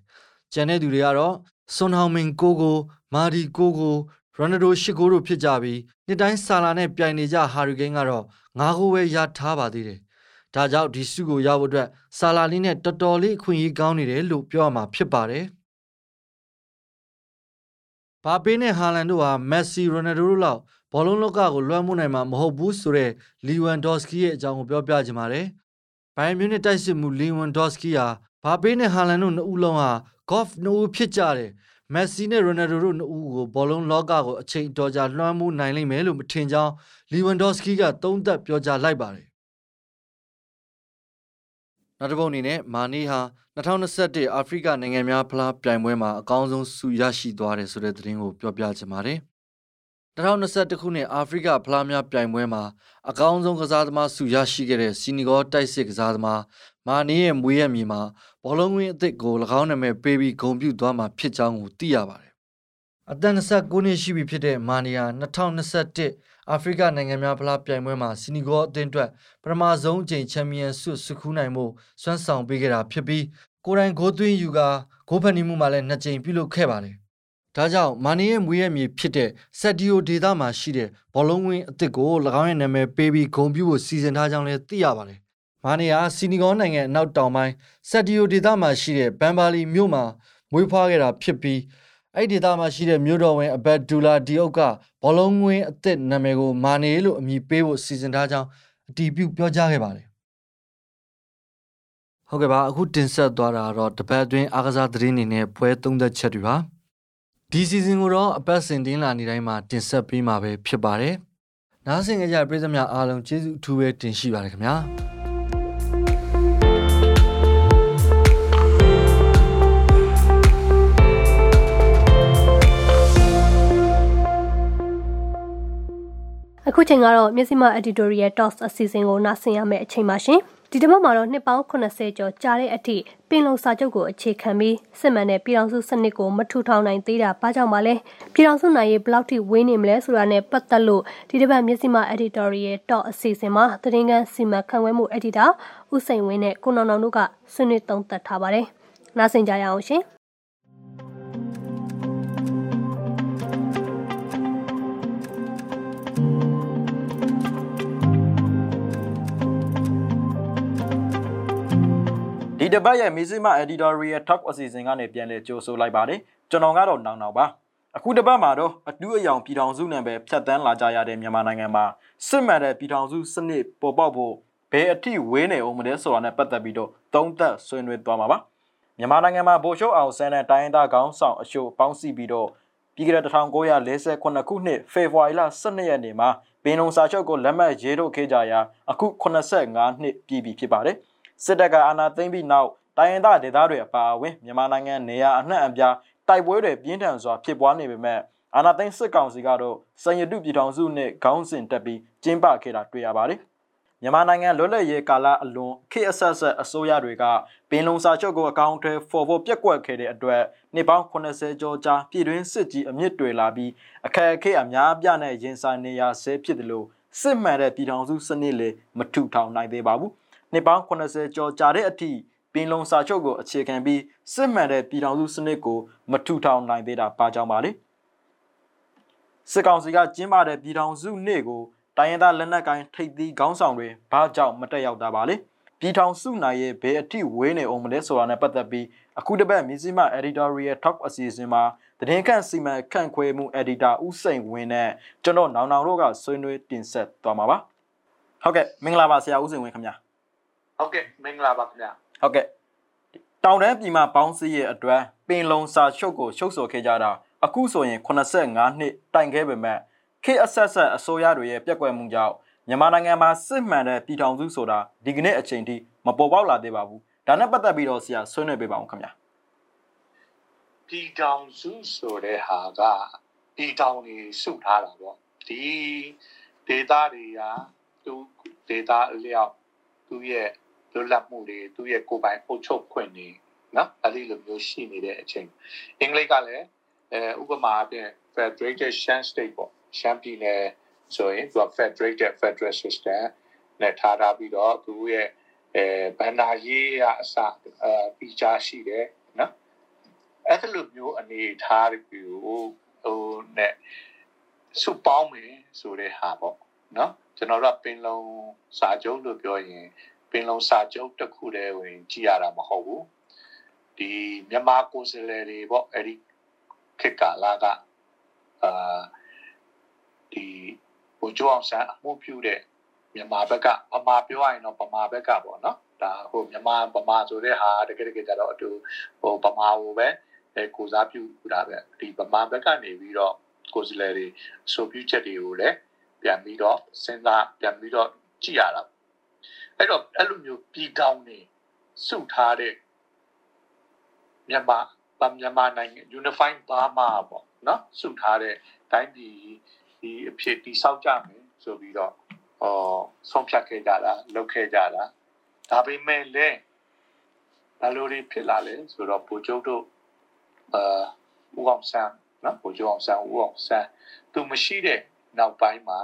Speaker 5: ကျန်တဲ့သူတွေကတော့ဆွန်ဟောင်မင်ကိုကိုမာဒီကိုကိုရိုနယ်ဒိုရှစ်ကိုတို့ဖြစ်ကြပြီးနှစ်တိုင်းဆာလာနဲ့ပြိုင်နေကြဟာရီကိန်းကတော့ငါးကိုပဲရထားပါသေးတယ်။ဒါကြောင့်ဒီစုကိုရဖို့အတွက်ဆာလာလေးနဲ့တော်တော်လေးအခွင့်အရေးကောင်းနေတယ်လို့ပြောရမှာဖြစ်ပါတယ်။ဘာပေးနဲ့ဟာလန်တို့ဟာမက်ဆီရိုနယ်ဒိုတို့လောက်ဘောလုံးလောကကိုလွှမ်းမိုးနိုင်မှာမဟုတ်ဘူးဆိုတဲ့လီဝမ်ဒေါ့စကီရဲ့အကြောင်းကိုပြောပြချင်ပါတယ်။ဘိုင်မြူနစ်တိုက်စစ်မှုလီဝမ်ဒေါ့စကီဟာဘာပေးနဲ့ဟာလန်တို့နှစ်ဦးလုံးဟာ golf နှစ်ဦးဖြစ်ကြတယ်မက်ဆီနဲ့ရိုနယ်ဒိုတို့နှစ်ဦးကိုဘောလုံးလောကကိုအချိန်တော်ကြာလွှမ်းမိုးနိုင်လိမ့်မယ်လို့မထင်ကြောင်းလီဝန်ဒေါစကီကသုံးသပ်ပြောကြားလိုက်ပါတယ်နောက်တစ်ပုတ်အနေနဲ့မာနီဟာ2021အာဖရိကနိုင်ငံများဖလားပြိုင်ပွဲမှာအကောင်းဆုံးဆုရရှိသွားတယ်ဆိုတဲ့သတင်းကိုပြောပြချင်ပါတယ်2021ခုနှစ်အာဖရိကဖလားများပြိုင်ပွဲမှာအကောင်းဆုံးကစားသမားဆုရရှိခဲ့တဲ့စီနီဂေါတိုက်စစ်ကစားသမားမာနီရဲ့မွေးရမြေမှာ ဘောလုံးဝင်းအသစ်ကို၎င်းနာမည်ပေးပြီးဂုဏ်ပြုသွားမှာဖြစ်ကြောင်းကိုသိရပါတယ်။အသက်29နှစ်ရှိပြီဖြစ်တဲ့မာနီယာ2021အာဖရိကနိုင်ငံများဖလားပြိုင်ပွဲမှာစီနီဂေါအသင်းအတွက်ပထမဆုံးအကြိမ်ချန်ပီယံဆုစုခူးနိုင်မှုစွမ်းဆောင်ပေးခဲ့တာဖြစ်ပြီးကိုရိုင်းဂိုးသွင်းယူကဂိုးဖန်နီမှုမှာလည်းနှစ်ကြိမ်ပြုလုပ်ခဲ့ပါတယ်။ဒါကြောင့်မာနီရဲ့မွေးရမြေဖြစ်တဲ့ဆက်ဒီယိုဒေတာမှာရှိတဲ့ဘောလုံးဝင်းအသစ်ကို၎င်းရဲ့နာမည်ပေးပြီးဂုဏ်ပြုဖို့စီစဉ်ထားကြောင်းလည်းသိရပါတယ် မာနီယာစီနီဂေါနိုင်ငံအနောက်တောင်ပိုင်းဆက်ဒီယိုဒေသမှာရှိတဲ့ဘန်ဘာလီမြို့မှာမွေးဖွားခဲ့တာဖြစ်ပြီးအဲ့ဒီဒေသမှာရှိတဲ့မြို့တော်ဝင်အဘတ်ဒူလာဒီအုပ်ကဘောလုံးငွေအသစ်နာမည်ကိုမာနီလို့အမည်ပေးဖို့စီစဉ်ထားကြောင်းအတည်ပြုပြောကြားခဲ့ပါတယ်ဟုတ်ကဲ့ပါအခုတင်ဆက်သွားတာတော့တပတ်အတွင်းအားကစားသတင်းတွေနဲ့ပွဲသုံးသက်ချက်တွေပါဒီစီဇန်ကိုတော့အပတ်စဉ်တင်းလာနေတိုင်းမှာတင်ဆက်ပေးမှာပဲဖြစ်ပါတယ်။နားဆင်ကြကြပြည်သူများအားလုံးကျေးဇူးအထူးပဲတင်ရှိပါတယ်ခင်ဗျာ။။
Speaker 2: အခုချိန်ကတော့မျက်စိမ editorial talks အစီအစဉ်ကိုနားဆင်ရမယ့်အချိန်ပါရှင်။ဒီတစ်ပတ်မှာတော့နှစ်ပေါင်း80ကျော်ကြာတဲ့အထိပင်လုံစာချုပ်ကိုအခြေခံပြီးစစ်မှန်တဲ့ပြည်ထောင်စုစနစ်ကိုမထူထောင်နိုင်သေးတာဘာကြောင့်ပါလဲ။ပြည်ထောင်စုနိုင်ရေးဘယ်လောက်ထိဝေးနေမလဲဆိုတာနဲ့ပတ်သက်လို့ဒီတစ်ပတ်မျက်စိမ editorial talk အစီအစဉ်မှာသတင်းကန်းစီမံခန့်ခွဲမှု editor ဦးစိန်ဝင်းနဲ့ကိုနောင်နောင်တို့ကဆွေးနွေးသုံးသပ်ထားပါတယ်။နားဆင်ကြရအောင်ရှင်။
Speaker 1: ဒီတစ်ပတ်ရဲ့မီဇီမာ editorial talk အစီအစဉ်ကနေပြန်လည်ကြိုဆိုလိုက်ပါတယ်ကျွန်တော်ကတော့နောင်နောင်ပါအခုတစ်ပတ်မှာတော့အတူအယောင်ပြည်ထောင်စုနဲ့ပဲဖြတ်တန်းလာကြရတဲ့မြန်မာနိုင်ငံမှာစစ်မှန်တဲ့ပြည်ထောင်စုစနစ်ပေါ်ပေါက်ဖို့ဘယ်အထိဝေးနေအောင်မလဲဆိုတာနဲ့ပတ်သက်ပြီးတော့သုံးသပ်ဆွေးနွေးသွားမှာပါမြန်မာနိုင်ငံမှာဗိုလ်ချုပ်အောင်ဆန်းတဲ့တိုင်းသားခေါင်းဆောင်အရှို့ပေါင်းစည်းပြီးတော့ပြီးခဲ့တဲ့1948ခုနှစ်ဖေဖော်ဝါရီလ12ရက်နေ့မှာပင်လုံစာချုပ်ကိုလက်မှတ်ရေးထိုးခဲ့ကြရာအခု85နှစ်ပြည့်ပြီဖြစ်ပါတယ်။ စစ်တပ်ကအာဏာသိမ်းပြီးနောက်တိုင်းရင်းသားဒေသတွေအပါအဝင်မြန်မာနိုင်ငံနေရာအနှံ့အပြားတိုက်ပွဲတွေပြင်းထန်စွာဖြစ်ပွားနေပေမဲ့အာဏာသိမ်းစစ်ကောင်စီကတော့စံရတုပြည်ထောင်စုနဲ့ခေါင်းစဉ်တက်ပြီးကျင်းပခဲ့တာတွေ့ရပါတယ်။မြန်မာနိုင်ငံလွတ်လပ်ရေးကာလအလွန်ခေတ်အဆက်ဆက်အစိုးရတွေကပင်လုံစာချုပ်ကိုအကောင့်ထဲဖော်ဖို့ပြက်ကွက်ခဲ့တဲ့အတွက်နှစ်ပေါင်း80ကျော်ကြာပြည်တွင်းစစ်ကြီးအမြင့်တွေလာပြီးအခက်အခဲအများပြားနဲ့ရင်ဆိုင်နေရဆဲဖြစ်တယ်လို့စစ်မှန်တဲ့ပြည်ထောင်စုစနစ်လေမထူထောင်နိုင်သေးပါဘူး။ နှစ်ပေါင်း80ကျော်ကြာတဲ့အထိပင်လုံစာချုပ်ကိုအခြေခံပြီးစစ်မှန်တဲ့ပြည်ထောင်စုစနစ်ကိုမထူထောင်နိုင်သေးတာပါကြောင်းပါလေစစ်ကောင်စီကကျင်းပတဲ့ပြည်ထောင်စုနေ့ကိုတိုင်းရင်းသားလက်နက်ကိုင်ထိပ်သီးခေါင်းဆောင်တွေဘာကြောင့်မတက်ရောက်တာပါလဲပြည်ထောင်စုနိုင်ရဲ့ဘယ်အထိဝေးနေအောင်မလဲဆိုတာနဲ့ပတ်သက်ပြီးအခုတစ်ပတ်မြစည်းမ editorial talk အစီအစဉ်မှာသတင်းခန့်စီမံခန့်ခွဲမှု editor ဦးစိန်ဝင်းနဲ့ကျွန်တော်နောင်နောင်တို့ကဆွေးနွေးတင်ဆက်သွားမှာပါဟုတ်ကဲ့မင်္ဂလာပါဆရာဦးစိန်ဝင်းခင်ဗျာ
Speaker 6: ဟုတ်ကဲ့မင်္ဂလာပါခင်ဗျာ
Speaker 1: ဟုတ်ကဲ့တောင်တန်းပြည်မှာပေါင်းစည်းရဲ့အတွက်ပင်လုံစာချုပ်ကိုရှုပ်ဆိုခဲ့ကြတာအခုဆိုရင်85နှစ်တိုင်ခဲ့ပေမဲ့ခေတ်အဆက်ဆက်အစိုးရတွေရဲ့ပြက်ကွက်မှုကြောင့်မြန်မာနိုင်ငံမှာစစ်မှန်တဲ့ပြည်ထောင်စုဆိုတာဒီကနေ့အချိန်ထိမပေါ်ပေါက်လာသေးပါဘူးဒါနဲ့ပတ်သက်ပြီးတော့ဆရာဆွေးနွေးပေးပါဦးခင်ဗျာ
Speaker 6: ပြည်ထောင်စုဆိုတဲ့ဟာကပြည်ထောင်နေစုထားတာပေါ့ဒီဒေတာတွေကသူဒေတာအလျောက်သူ့ရဲ့ လွတ်လပ်မှုတွေသူ့ရဲ့ကိုယ်ပိုင်အုပ်ချုပ်ခွင့်တွေနော်အဲ့ဒီလိုမျိုးရှိနေတဲ့အချိန်အင်္ဂလိပ်ကလည်းအဲဥပမာအပြင် Federated Shan State ပေါ့ရှမ်းပြည်နယ်ဆိုရင်သူက Federated Federal System နဲ့ထားထားပြီးတော့သူရဲ့အဲဘန္နာရေးရအစအဲပီချာရှိတယ်နော်အဲ့ဒီလိုမျိုးအနေထားတွေကိုဟိုနဲ့စုပေါင်းမယ်ဆိုတဲ့ဟာပေါ့နော်ကျွန်တော်တို့ပင်လုံစာချုပ်လို့ပြောရင်ပ င်လုံစာချုပ်တစ်ခုတည်းဝင်ကြည့်ရတာမဟုတ်ဘူးဒီမြန်မာကိုယ်စားလှယ်တွေပေါ့အဲ့ဒီခေတ်ကာလကအာဒီဘိုးကျော်အောင်ဆန်းအမှုပြုတဲ့မြန်မာဘက်ကဗမာပြောရရင်တော့ဗမာဘက်ကပေါ့နော်ဒါဟိုမြန်မာဗမာဆိုတဲ့ဟာတကယ်တကယ်ကြတော့အတူဟိုဗမာကိုပဲအဲကိုစားပြုတာပဲဒီဗမာဘက်ကနေပြီးတော့ကိုယ်စားလှယ်တွေအဆိုပြုချက်တွေကိုလည်းပြန်ပြီးတော့စဉ်းစားပြန်ပြီးတော့ကြည့်ရတာ အဲ့တော့အဲ့လိုမျိုးပြည်ကောင်းနေစုထားတဲ့မြန်မာဗမြန်မာနိုင်ငံ Unified Burma ပေါ့နော်စုထားတဲ့တိုင်းပြည်ဒီအဖြစ်တိဆောက်ကြမယ်ဆိုပြီးတော့ဟောဆုံးဖြတ်ခဲ့ကြတာလုပ်ခဲ့ကြတာဒါပေမဲ့လည်းဘယ်လိုတွေဖြစ်လာလဲဆိုတော့ပိုချုပ်တို့အာဦးအောင်ဆန်းနော်ပိုချုပ်အောင်ဆန်းဦးအောင်ဆန်းသူမရှိတဲ့နောက်ပိုင်းမှာ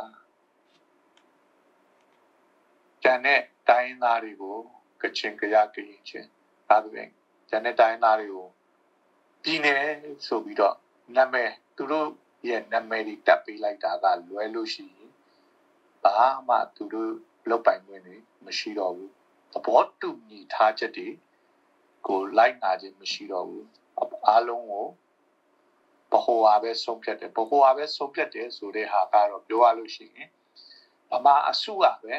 Speaker 6: ကျန်တဲ့တိုင်းသားတွေကိုကချင်ကြရကရင်ချင်းဒါဆိုရင်ကျန်တဲ့တိုင်းသားတွေကိုပြည်နယ်ဆိုပြီးတော့နာမည်သူတို့ရဲ့နာမည်တွေတက်ပေးလိုက်တာကလွဲလို့ရှိရင်ဘာမှသူတို့လောက်ပိုင်ခွင့်တွေမရှိတော့ဘူးသဘောတူညီထားချက်တွေကိုလိုက်နာခြင်းမရှိတော့ဘူးအားလုံးကိုဘဟိုဟာပဲဆုံးဖြတ်တယ်ဘဟိုဟာပဲဆုံးဖြတ်တယ်ဆိုတဲ့ဟာကတော့ပြောရလို့ရှိရင်ဗမာအစုကပဲ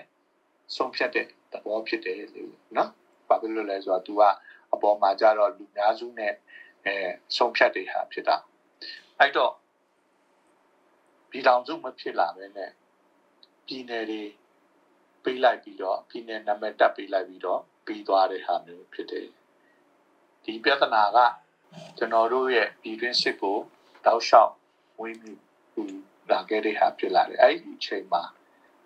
Speaker 6: ဆုံးဖြတ်တဲ့သဘောဖြစ်တယ်လို့နော်ဘာဖြစ်လို့လဲဆိုတော့ तू ကအပေါ်မှာကြတော့လူများစုနဲ့အဲဆုံးဖြတ်တဲ့ဟာဖြစ်တာအဲ့တော့ပြည်ထောင်စုမဖြစ်လာပဲနဲ့ပြည်နယ်တွေပေးလိုက်ပြီးတော့ပြည်နယ်နာမည်တက်ပေးလိုက်ပြီးတော့ပြီးသွားတဲ့ဟာမျိုးဖြစ်တယ်ဒီပြဿနာကကျွန်တော်တို့ရဲ့ပြည်တွင်းစစ်ကိုတောက်လျှောက်ဝင်းပြီးလာခဲ့တဲ့ဟာဖြစ်လာတယ်အဲ့ဒီအချိန်မှာ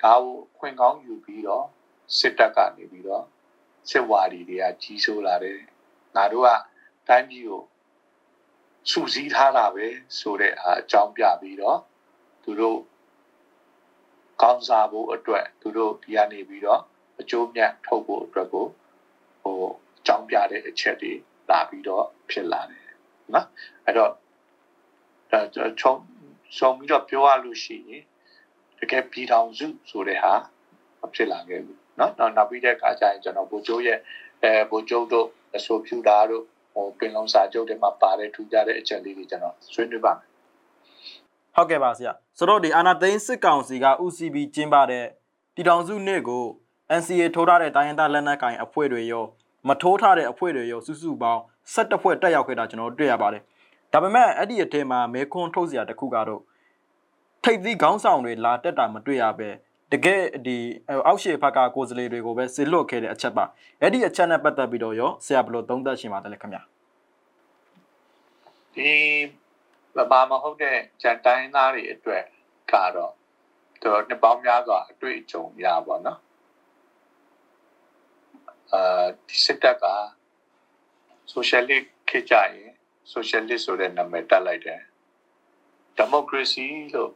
Speaker 6: ဒါကိုခွင့်ကောင်းယူပြီးတော့ စစ်တပ်ကနေပြီးတော့စစ်ဝါဒီတွေကကြီးစိုးလာတယ်ငါတို့ကတိုင်းပြည်ကိုစူးစီးထားတာပဲဆိုတဲ့အကြောင်းပြပြီးတော့သူတို့ကောင်းစားဖို့အတွက်သူတို့ဒီကနေပြီးတော့အကျိုးမြတ်ထုတ်ဖို့အတွက်ကိုဟိုအကြောင်းပြတဲ့အချက်တွေလာပြီးတော့ဖြစ်လာတယ်နော်အဲ့တော့အဲချုံချုံပြီးတော့ပြောရလို့ရှိရင်တကယ်ပြည်ထောင်စုဆိုတဲ့ဟာမဖြစ်လာခဲ့ဘူး နော်နောက်နောက်ပြီးတဲ့အခါကျရင်ကျွန်တော်ဘိုကျိုးရဲ့အဲဘိုကျိုးတို့အဆိုဖြူတာတို့ဟိုပင်လုံးစာချုပ်တွေမှာပါတဲ့ထူကြတဲ့အချက်လေးတွေကျွန်တော်ဆွေးနွေးပါမယ်
Speaker 1: ဟုတ်ကဲ့ပါဆရာဆိုတော့ဒီအာနာသိန်းစစ်ကောင်စီက UCB ကျင်းပတဲ့တီတောင်စုနှစ်ကို NCA ထိုးထားတဲ့တိုင်းရင်းသားလက်နက်ကိုင်အဖွဲ့တွေရောမထိုးထားတဲ့အဖွဲ့တွေရောစုစုပေါင်း17ဖွဲ့တက်ရောက်ခဲ့တာကျွန်တော်တွေ့ရပါတယ်ဒါပေမဲ့အဲ့ဒီအထက်မှာမဲခွန်းထုတ်စရာတခုကတော့ထိပ်သီးခေါင်းဆောင်တွေလာတက်တာမတွေ့ရပဲ တကယ်ဒီအောက်ရှေဘက်ကကိုယ်စားလှယ်တွေကိုပဲစစ်လွတ်ခဲ့တဲ့အချက်ပါအဲ့ဒီအချက်နဲ့ပတ်သက်ပြီးတော့ရောဆရာဘယ်လိုသုံးသပ်ရှင်ပါတယ်လဲခင်ဗျာ
Speaker 6: ဒီဘာမဟုတ်တဲ့ဂျန်တိုင်းသားတွေအတွက်ကတော့သူတို့နှစ်ပေါင်းများစွာအတွေ့အကြုံရပါတော့အာဒီစစ်တပ်က socialist ခေတ်ကြရင် socialist ဆိုတဲ့နာမည်တက်လိုက်တယ် democracy လို့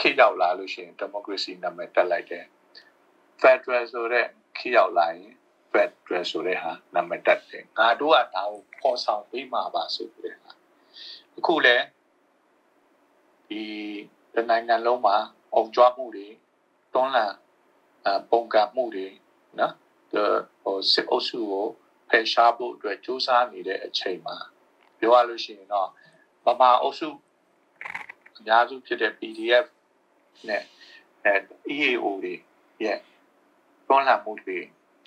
Speaker 6: ခေတ်ရောက်လာလို့ရှိရင် democracy နာမည်တက်လိုက်တယ် federal ဆိုတဲ့ခေတ်ရောက်လာရင် federal ဆိုတဲ့ဟာနာမည်တက်တယ်ငါတို့ကဒါကိုပေါ်ဆောင်ပေးမှာပါဆိုပြီးတဲ့ဟာအခုလည်းဒီတနိုင်ငံလုံးမှာအောင်ကြွားမှုတွေတွန်းလှန်ပုံကမှုတွေနော်ဟိုစစ်အုပ်စုကိုဖယ်ရှားဖို့အတွက်စူးစမ်းနေတဲ့အချိန်မှာပြောရလို့ရှိရင်တော့ဗမာအုပ်စုအများစုဖြစ်တဲ့ PDF နဲ့အဲ EAO တွေရဲ့တွန်းလှန်မှုတွေ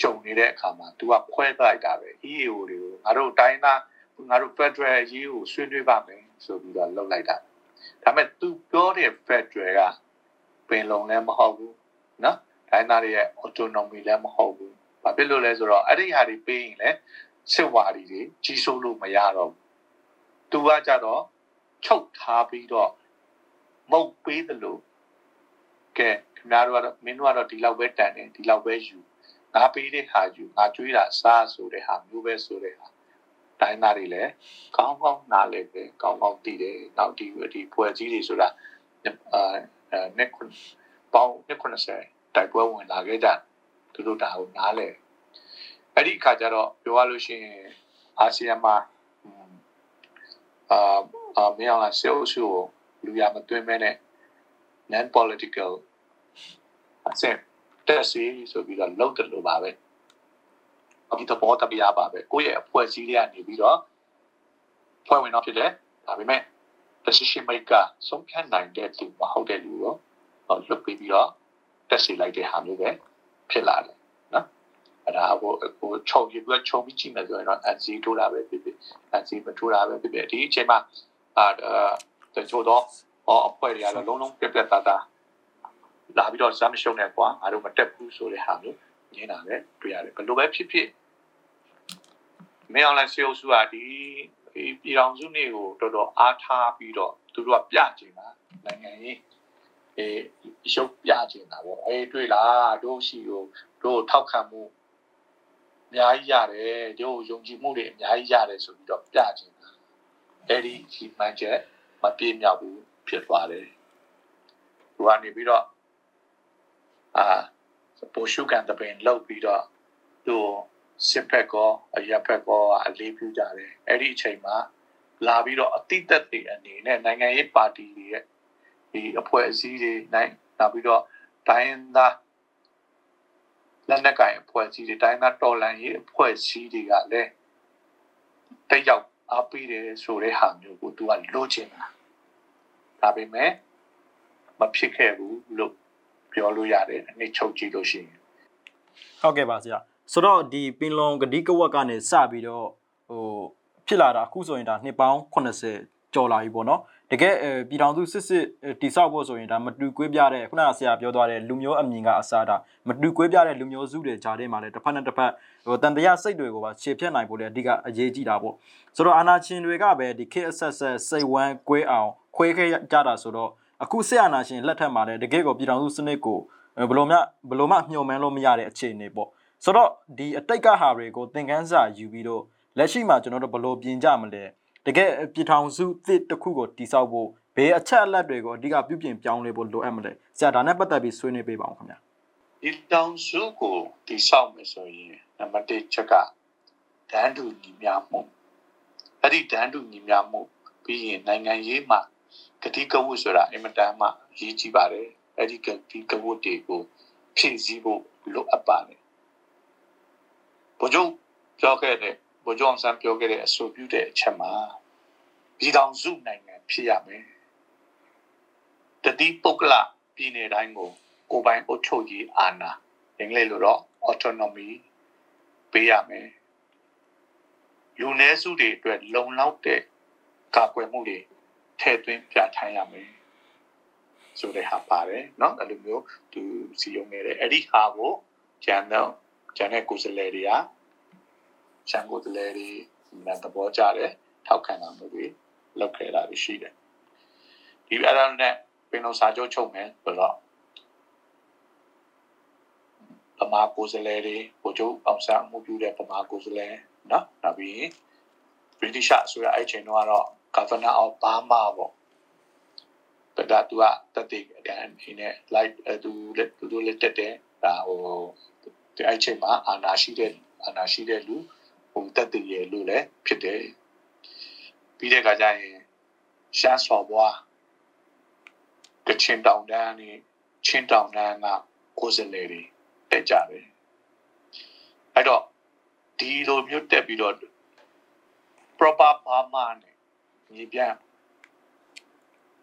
Speaker 6: ကြုံနေတဲ့အခါမှာ तू ကခွဲလိုက်တာပဲ EAO တွေကိုငါတို့တိုင်းသားငါတို့ Federal ရေးကိုဆွေးနွေးပါမယ်ဆိုပြီးတော့လုပ်လိုက်တာဒါပေမဲ့ तू ပြောတဲ့ Federal ကပင်လုံလည်းမဟုတ်ဘူးနော်တိုင်းသားတွေရဲ့ autonomy လည်းမဟုတ်ဘူးဘာဖြစ်လို့လဲဆိုတော့အဲ့ဒီဟာတွေပေးရင်လည်းစစ်ဝါဒီတွေကြီးစိုးလို့မရတော့ဘူး။ तू ကကြတော့ချုပ်ထားပြီးတော့မုတ်ပေးတယ်လို့ ကဲခင်ဗျားတို့ကတော့မင်းတို့ကတော့ဒီလောက်ပဲတန်တယ်ဒီလောက်ပဲယူငါပေးတဲ့ဟာယူငါကြွေးတာစားဆိုတဲ့ဟာမျိုးပဲဆိုတဲ့ဟာတိုင်းသားတွေလည်းကောင်းကောင်းနားလည်ပဲကောင်းကောင်းသိတယ်နောက်ဒီဒီပွဲကြီးတွေဆိုတာအာနှစ်ပေါင်းနှစ်90တိုက်ပွဲဝင်လာခဲ့ကြသူတို့ဒါကိုနားလဲအဲ့ဒီအခါကျတော့ပြောရလို့ရှိရင်အာဆီယံမှာအာအာမင်းအောင်လာဆေအိုဆူကိုလူရမသွင်းမဲနဲ့ non political အစင်တက်စီဆိုပြီးတော့လောက်တယ်လို့ပါပဲဒီသဘောတရားပါပဲကိုယ့်ရဲ့အဖွဲ့အစည်းတွေကနေပြီးတော့ဖွဲ့ဝင်တော့ဖြစ်တယ်ဒါပေမဲ့ decision maker ဆုံးဖြတ်နိုင်တဲ့သူမဟုတ်တဲ့လူရောလွတ်ပြီးပြီးတော့တက်စီလိုက်တဲ့ဟာမျိုးပဲဖြစ်လာတယ်နော်အဲ့ဒါဟိုဟိုချုံရပြီးချုံပြီးကြည့်မယ်ဆိုရင်တော့ NC ထိုးတာပဲဖြစ်ဖြစ် NC မထိုးတာပဲဖြစ်ဖြစ်ဒီအချိန်မှာအာတချို့တော့ အဖွဲ့တွေကတော့လုံးလုံးပြက်ပြက်သားသားလာပြီးတော့ဇမ်းရှုံနေကွာငါတို့မတက်ဘူးဆိုတဲ့ဟာမျိုးညင်းတာပဲတွေ့ရတယ်ဘယ်လိုပဲဖြစ်ဖြစ်မင်းအောင်လိုင်းစီအိုစုကဒီပြည်တော်စုနေကိုတော်တော်အားထားပြီးတော့သူတို့ကပြချင်တာနိုင်ငံရေးအေးရုပ်ပြချင်တာပေါ့အေးတွေ့လားတို့ရှိကိုတို့ထောက်ခံမှုအများကြီးရတယ်တို့ယုံကြည်မှုတွေအများကြီးရတယ်ဆိုပြီးတော့ပြချင်တာအဲ့ဒီဒီမှန်ချက်မပြေမြောက်ဘူး ဖြစ်သွားတယ်သူကနေပြီးတော့အာပိုရှုကန်တပင်လောက်ပြီးတော့သူစစ်ဖက်ကောအရက်ဖက်ကောအလေးပြုကြတယ်အဲ့ဒီအချိန်မှာလာပြီးတော့အတိတ်တွေအနေနဲ့နိုင်ငံရေးပါတီတွေရဲ့ဒီအဖွဲ့အစည်းတွေနိုင်နောက်ပြီးတော့တိုင်းသားလက်နက်ကင်အဖွဲ့အစည်းတွေတိုင်းသားတော်လှန်ရေးအဖွဲ့အစည်းတွေကလည်းတက်ရောက်အားပေးတယ်ဆိုတဲ့ဟာမျိုးကိုသူကလိုချင်တာ ဒါပေမဲ့မဖြစ်ခဲ့ဘူးလို့ပြောလို့ရတယ်အနည်းချုပ်ကြည့်လို့ရှိရင်
Speaker 1: ဟုတ်ကဲ့ပါဆရာဆိုတော့ဒီပင်လုံဂတိကဝက်ကနေစပြီးတော့ဟိုဖြစ်လာတာအခုဆိုရင်ဒါနှစ်ပေါင်း80ကျော်လာပြီပေါ့နော်တကယ်ပြည်တော်စုစစ်စစ်တိဆောက်ဖို့ဆိုရင်ဒါမတူကွေးပြတဲ့ခုနကဆရာပြောသွားတဲ့လူမျိုးအမြင်ကအစားတာမတူကွေးပြတဲ့လူမျိုးစုတွေဂျားထဲမှာလည်းတစ်ဖက်နဲ့တစ်ဖက်ဟိုတန်တရားစိတ်တွေကိုပါခြေဖြတ်နိုင်ဖို့လည်းအဓိကအရေးကြီးတာပေါ့ဆိုတော့အာနာရှင်တွေကပဲဒီခေတ်အဆက်ဆက်စိတ်ဝမ်းကွေးအောင် ခွေးခဲကြတာဆိုတော့အခုဆက်အာနာရှင်လက်ထက်မှာလည်းတကယ်ကိုပြည်တော်စုစနစ်ကိုဘယ်လိုမှဘယ်လိုမှမျှော်မှန်းလို့မရတဲ့အခြေအနေပေါ့ဆိုတော့ဒီအတိတ်ကဟာတွေကိုသင်ခန်းစာယူပြီးတော့လက်ရှိမှာကျွန်တော်တို့ဘယ်လိုပြင်ကြမလဲတကယ်ပြည်ထောင်စုသစ်တစ်ခုကိုတည်ဆောက်ဖို့ဘေးအချက်အလက်တွေကိုအဓိကပြုပြင်ပြောင်းလဲဖို့လိုအပ်မလဲဆရာဒါနဲ့ပတ်သက်ပြီးဆွေးနွေးပေးပါအောင်ခင်ဗျာ
Speaker 6: ဒီတောင်စုကိုတည်ဆောက်မယ်ဆိုရင်နံပါတ်1ချက်ကဒန်းတူညီမျှမှုအဲ့ဒီဒန်းတူညီမျှမှုပြီးရင်နိုင်ငံရေးမှာ ကတိကဝတ်ဆိုတာအင်မတန်မှအရေးကြီးပါတယ်အဲ့ဒီကတိကဝတ်တွေကိုဖြည့်ဆည်းဖို့လိုအပ်ပါတယ်ဘုချုပ်ပြောခဲ့တဲ့ဘုချုပ်အောင်ဆန်းပြောခဲ့တဲ့အဆိုပြုတဲ့အချက်မှာပြည်ထောင်စုနိုင်ငံဖြစ်ရမယ်တတိပုဂ္ဂလပြည်နယ်တိုင်းကိုကိုပိုင်အုပ်ချုပ်ရေးအာဏာအင်္ဂလိပ်လိုတော့ autonomy ပေးရမယ်လူနည်းစုတွေအတွက်လုံလောက်တဲ့ကာကွယ်မှုတွေ ထည့်သွင်းပြဋ္ဌာန်းရမယ်ဆိုတဲ့ဟာပါတယ်เนาะအဲ့လိုမျိုးသူစီယုံနေတယ်အဲ့ဒီဟာကိုကျန်တော့ကျန်တဲ့ကိုယ်စားလှယ်တွေကရှန်ကိုယ်စားလှယ်တွေနဲ့သဘောကျတယ်ထောက်ခံတာမျိုးတွေလုပ်ခဲ့တာရှိတယ်ဒီအဲ့ဒါနဲ့ပင်လုံးစာချုပ်ချုပ်မယ်ဆိုတော့ပမာကိုယ်စားလှယ်တွေဘိုလ်ချုပ်အောင်ဆန်းမှုပြုတဲ့ပမာကိုယ်စားလှယ်နော်နောက်ပြီး British ဆိုရအဲ့ချိန်တော့ Governor of Burma ပေါ့ဒါကသူကတက်တဲ့အနေနဲ့ live သူလက်သူလက်တက်တယ်ဒါဟိုဒီအဲ့ချိန်မှာအာနာရှိတဲ့အာနာရှိတဲ့လူဟိုတက်တဲ့ရလို့လည်းဖြစ်တယ်ပြီးတဲ့အခါကျရင်ရှမ်းစော်ဘွားကချင်တောင်တန်းနဲ့ချင်းတောင်တန်းကကိုယ်စလဲတွေတက်ကြတယ်အဲ့တော့ဒီလိုမျိုးတက်ပြီးတော့ proper Burma နဲ့ ညီပြန်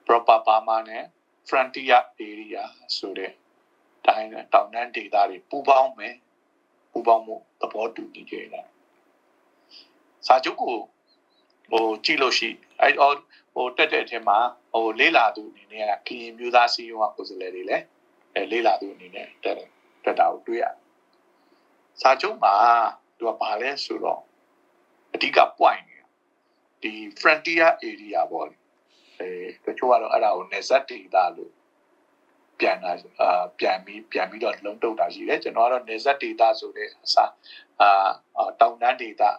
Speaker 6: proper Burma နဲ့ frontier area ဆိုတဲ့တိုင်းတောင်တန်းဒေသတွေပူးပေါင်းမယ်ပူးပေါင်းမှုသဘောတူညီကြတယ်စာချုပ်ကိုဟိုကြည့်လို့ရှိအဲ့တော့ဟိုတက်တဲ့အထက်မှာဟိုလေးလာသူအနေနဲ့ကရင်မျိုးသားစီးရုံးကကိုယ်စားလှယ်တွေလည်းအဲလေးလာသူအနေနဲ့တက်တယ်တက်တာကိုတွေ့ရစာချုပ်မှာသူကဘာလဲဆိုတော့အဓိက point ဒီ frontier area ပေါ့လေအဲတချို့ကတော့အဲ့ဒါကို nesat data လို့ပြန်လာအာပြန်ပြီးပြန်ပြီးတော့လုံးတုတ်တာရှိတယ်ကျွန်တော်ကတော့ nesat data ဆိုတဲ့အစားအာတောင်တန်း data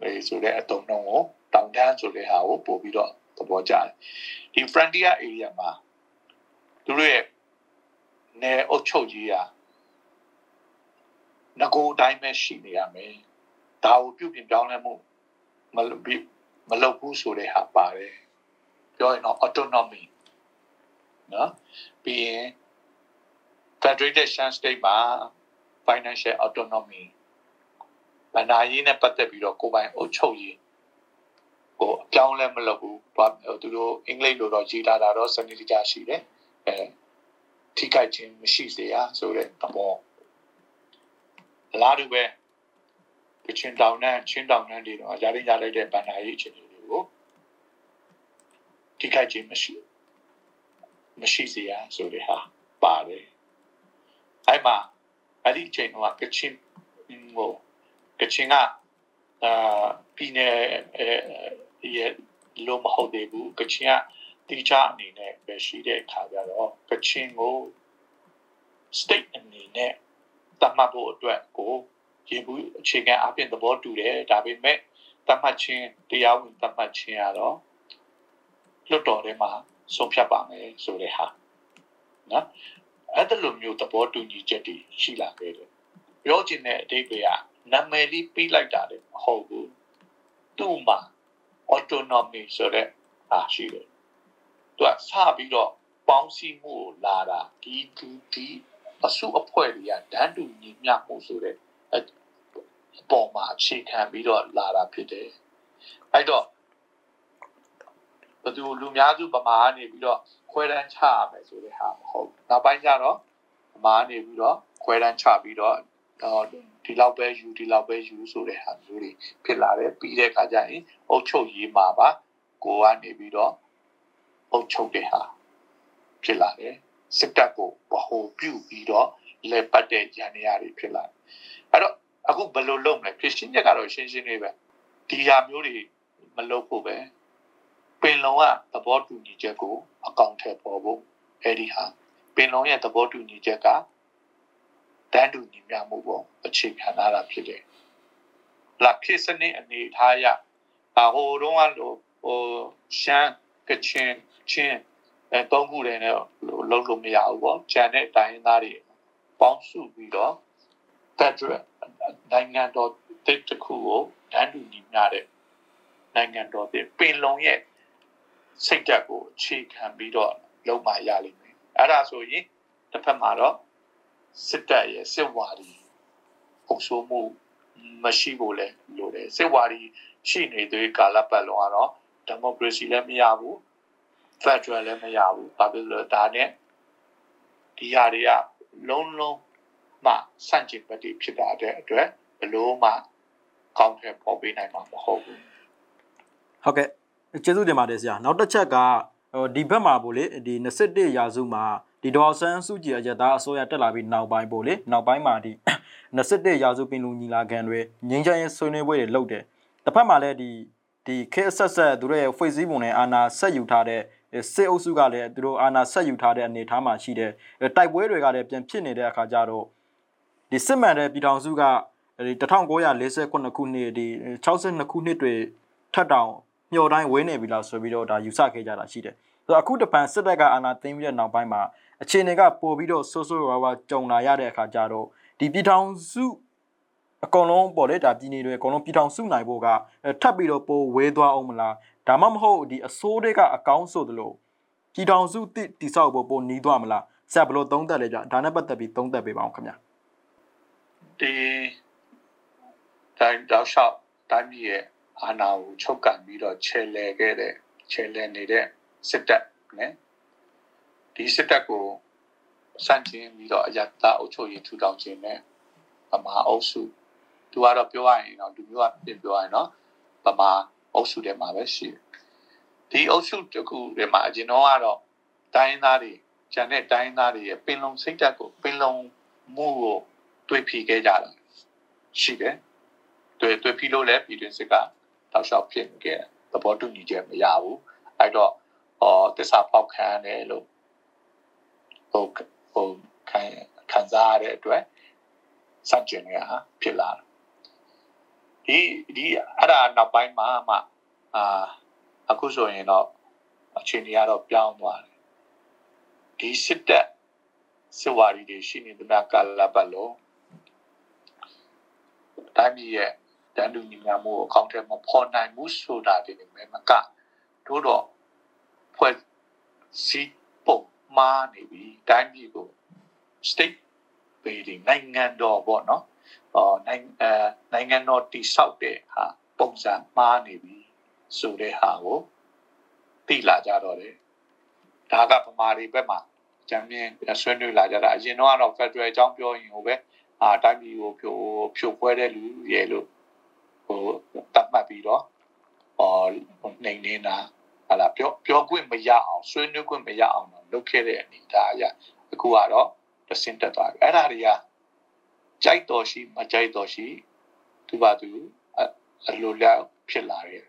Speaker 6: အဲဆိုတဲ့အတုံးနှုံးကိုတောင်တန်းဆိုတဲ့ဟာကိုပို့ပြီးတော့သဘောကျတယ်ဒီ frontier area မှာသူတို့ရဲ့နယ်အုပ်ချုပ်ကြီးอ่ะငကိုအတိုင်းပဲရှိနေရမယ်ဒါကိုပြုပြင်ပြောင်းလဲမှုမလုပ်ပြီး မလုပ်ဘူးဆိုတဲ့ဟာပါတယ်ပြောရင်တော့ autonomy နော်ပြီးရင် federation state မှာ financial autonomy ဗန္ဒာရေးနဲ့ပတ်သက်ပြီးတော့ကိုယ်ပိုင်အုပ်ချုပ်ရေးကိုအပြောင်းလဲမလုပ်ဘူးသူတို့အင်္ဂလိပ်လိုတော့ရေးထားတာတော့စနစ်တကျရှိတယ်အဲထိခိုက်ခြင်းမရှိစေရဆိုတဲ့သဘောအလားတူပဲ ကချင်တောင်နဲ့ချင်းတောင်နဲ့တွေတော့ယာရင်းရလိုက်တဲ့ဗန္ဒာရေးအခြေအနေတွေကိုထိခိုက်ခြင်းမရှိမရှိစေရဆိုတဲ့ဟာပါတယ်အဲ့မှာအဲ့ဒီအချိန်ကကချင်ဟိုကချင်ကအာပြည်နယ်ရဲ့လို့မဟုတ်သေးဘူးကချင်ကတိကျအနေနဲ့ပဲရှိတဲ့အခါကျတော့ကချင်ကို state အနေနဲ့တတ်မှတ်ဖို့အတွက်ကို ရေဘူးအခြေခံအပြင်သဘောတူတယ်ဒါပေမဲ့တတ်မှတ်ခြင်းတရားဝင်တတ်မှတ်ခြင်းကတော့လွတ်တော်ထဲမှာဆုံးဖြတ်ပါမယ်ဆိုတဲ့ဟာနော်အဲ့ဒါလိုမျိုးသဘောတူညီချက်တွေရှိလာခဲ့တယ်ပြောချင်တဲ့အဓိပ္ပာယ်ကနာမည်လေးပေးလိုက်တာလည်းမဟုတ်ဘူးသူ့မှာ autonomy ဆိုတဲ့အားရှိတယ်သူကစပြီးတော့ပေါင်းစည်းမှုကိုလာတာဒီဒီဒီအစုအဖွဲ့တွေကဒန်းတူညီမျှမှုဆိုတဲ့အ ပေါ်မှာအခြေခံပြီးတော့လာတာဖြစ်တယ်အဲ့တော့ဘယ်သူလူများစုဗမာကနေပြီးတော့ခွဲတန်းချရမယ်ဆိုတဲ့ဟာမဟုတ်နောက်ပိုင်းကျတော့ဗမာကနေပြီးတော့ခွဲတန်းချပြီးတော့ဒီလောက်ပဲယူဒီလောက်ပဲယူဆိုတဲ့ဟာမျိုးတွေဖြစ်လာတယ်ပြီးတဲ့အခါကျရင်အုတ်ချုပ်ရေးမှာပါကိုကနေပြီးတော့အုပ်ချုပ်တဲ့ဟာဖြစ်လာတယ်စစ်တပ်ကိုဗဟိုပြုပြီးတော့လက်ပတ်တဲ့ရန်ရာတွေဖြစ်လာတယ်အဲ့တော့ အခုဘယ်လိုလုပ်မလဲဖြစ်ရှင်းချက်ကတော့ရှင်းရှင်းလေးပဲဒီဟာမျိုးတွေမလုပ်ဖို့ပဲပင်လုံကသဘောတူညီချက်ကိုအကောင့်ထဲပေါ်ဖို့အဲ့ဒီဟာပင်လုံရဲ့သဘောတူညီချက်ကတန်းတူညီမျှမှုပေါ်အခြေခံလာတာဖြစ်တယ်။လက်ဖြစ်စနစ်အနေထားရဟိုတုန်းကလို့ဟိုရှမ်းကချင်ချင်းအဲသုံးခုတည်းနဲ့လုံးလို့မရဘူးပေါ့။ဂျန်တဲ့တိုင်းသားတွေပေါင်းစုပြီးတော့ တက်ကြွနိုင်ငံတော်တစ်တစ်ခုကိုတန်းတူညီမျှတဲ့နိုင်ငံတော်တစ်ပင်လုံရဲ့စိတ်ဓာတ်ကိုအခြေခံပြီးတော့လုံးမရလိမ့်မယ်အဲ့ဒါဆိုရင်တစ်ဖက်မှာတော့စစ်တပ်ရဲ့စစ်ဝါဒီအုပ်စိုးမှုမရှိဖို့လဲလိုတယ်စစ်ဝါဒီရှိနေတဲ့ကာလပတ်လုံးကတော့ဒီမိုကရေစီလည်းမရဘူးဖက်ဒရယ်လည်းမရဘူးဘာဖြစ်လို့ဒါနဲ့ဒီဟာတွေကလုံးလုံး မှစန့်ကျင်ဘက်တွေဖြစ်တာတဲ့အတွက်ဘလို့မှကောင်းတဲ့ပေါ်ပေးနိုင်မှာမဟုတ်ဘူး
Speaker 1: ဟုတ်ကဲ့ကျေးဇူးတင်ပါတယ်ဆရာနောက်တစ်ချက်ကဟိုဒီဘက်မှာပို့လေဒီ21ရာစုမှာဒီဒေါ်ဆန်းစုကြည်အကြသားအစိုးရတက်လာပြီးနောက်ပိုင်းပို့လေနောက်ပိုင်းမှာဒီ21ရာစုပင်လူညီလာခံတွေငင်းချမ်းရေးဆွေးနွေးပွဲတွေလုပ်တယ်တစ်ဖက်မှာလည်းဒီဒီခေတ်ဆက်ဆက်သူတို့ရဲ့ Facebook ပုံနဲ့အာနာဆက်ယူထားတဲ့စစ်အုပ်စုကလည်းသူတို့အာနာဆက်ယူထားတဲ့အနေအထားမှာရှိတဲ့တိုက်ပွဲတွေကလည်းပြန်ဖြစ်နေတဲ့အခါကျတော့ ဒီစစ်မှန်တဲ့ပြည်ထောင်စုကဒီ1948ခုနှစ်ဒီ62ခုနှစ်တွေထပ်တောင်မျှော်တိုင်းဝင်းနေပြီလားဆိုပြီးတော့ဒါယူဆခဲ့ကြတာရှိတယ်။ဆိုတော့အခုတပံစစ်တပ်ကအာဏာသိမ်းပြီးတဲ့နောက်ပိုင်းမှာအခြေအနေကပိုပြီးတော့ဆိုးဆိုးရွားရွားကြုံလာရတဲ့အခါကျတော့ဒီပြည်ထောင်စုအကုန်လုံးပေါ့လေဒါပြည်နေတွေအကုန်လုံးပြည်ထောင်စုနိုင်ဖို့ကထပ်ပြီးတော့ပိုဝေးသွားအောင်မလားဒါမှမဟုတ်ဒီအစိုးတွေကအကောင်းဆိုသလိုပြည်ထောင်စုတိတိဆောက်ဖို့ပိုနီးသွားမလားဆက်ဘလို့သုံးသက်လဲကြဒါနဲ့ပတ်သက်ပြီးသုံးသက်ပေးပါအောင်ခင်ဗျာ
Speaker 6: ဒီတိုင်းတောက်လျှောက်တိုင်းပြည်ရဲ့အာဏာကိုချုပ်ကန်ပြီးတော့ခြေလှယ်ခဲ့တဲ့ခြေလှယ်နေတဲ့စစ်တပ်နဲ့ဒီစစ်တပ်ကိုစန့်ကျင်ပြီးတော့အယတအုပ်ချုပ်ရေးထူထောင်ခြင်းနဲ့ဗမာအုပ်စုသူကတော့ပြောရရင်တော့လူမျိုးကပြင်ပြောရရင်တော့ဗမာအုပ်စုထဲမှာပဲရှိတယ်ဒီအုပ်စုတခုထဲမှာအရင်တော့ကတော့တိုင်းသားတွေဂျန်တဲ့တိုင်းသားတွေရဲ့ပင်လုံစိတ်ဓာတ်ကိုပင်လုံမှုကို တွေ့ဖြီခဲ့ကြတာရှိတယ်တွေ့တွေ့ဖြီလို့လည်းပြည်တွင်းစစ်ကတောက်လျှောက်ဖြစ်ခဲ့သဘောတူညီချက်မရဘူးအဲ့တော့ဟောတစ္ဆာပေါက်ခံရတယ်လို့ဟိုဟိုခံခံစားရတဲ့အတွက်စัจကျင်ရဖြစ်လာတယ်ဒီဒီအဲ့ဒါနောက်ပိုင်းမှာမှအာအခုဆိုရင်တော့အခြေအနေကတော့ပြောင်းသွားတယ်ဒီစစ်တပ်စစ်ဝါဒီတွေရှိနေတဲ့ကာလပတ်လုံး တိုင်းပြည်ရဲ့တန်တူညီမျှမှုကိုအကောင့်ထဲမှာပေါ်နိုင်မှုဆိုတာတွေနဲ့မကတို့တော့ဖွဲ့စည်းပုံမှားနေပြီတိုင်းပြည်ကို state building နိုင်ငံတော်ပေါ့နော်အော်နိုင်အဲနိုင်ငံတော်တိဆောက်တဲ့ဟာပုံစံမှားနေပြီဆိုတဲ့ဟာကိုသိလာကြတော့တယ်ဒါကဗမာတွေဘက်မှာဂျမ်မြင်ဆွေးနွေးလာကြတာအရင်တော့ကတော့ Federal အကြောင်းပြောရင်ဟိုပဲ အာတိုင်းပြည်ကိုဖြိုဖြိုခွဲတဲ့လူရဲ့လို့ဟိုတတ်မှတ်ပြီးတော့အော်နေနေတာဟာလာပြောပြောခွင့်မရအောင်ဆွေးနွေးခွင့်မရအောင်လုပ်ခဲ့တဲ့အနေဒါအရာအခုကတော့တစင်တက်သွားပြီအဲ့ဒါတွေကကြိုက်တော်ရှိမကြိုက်တော်ရှိသူပါသူအလိုလောက်ဖြစ်လာတယ်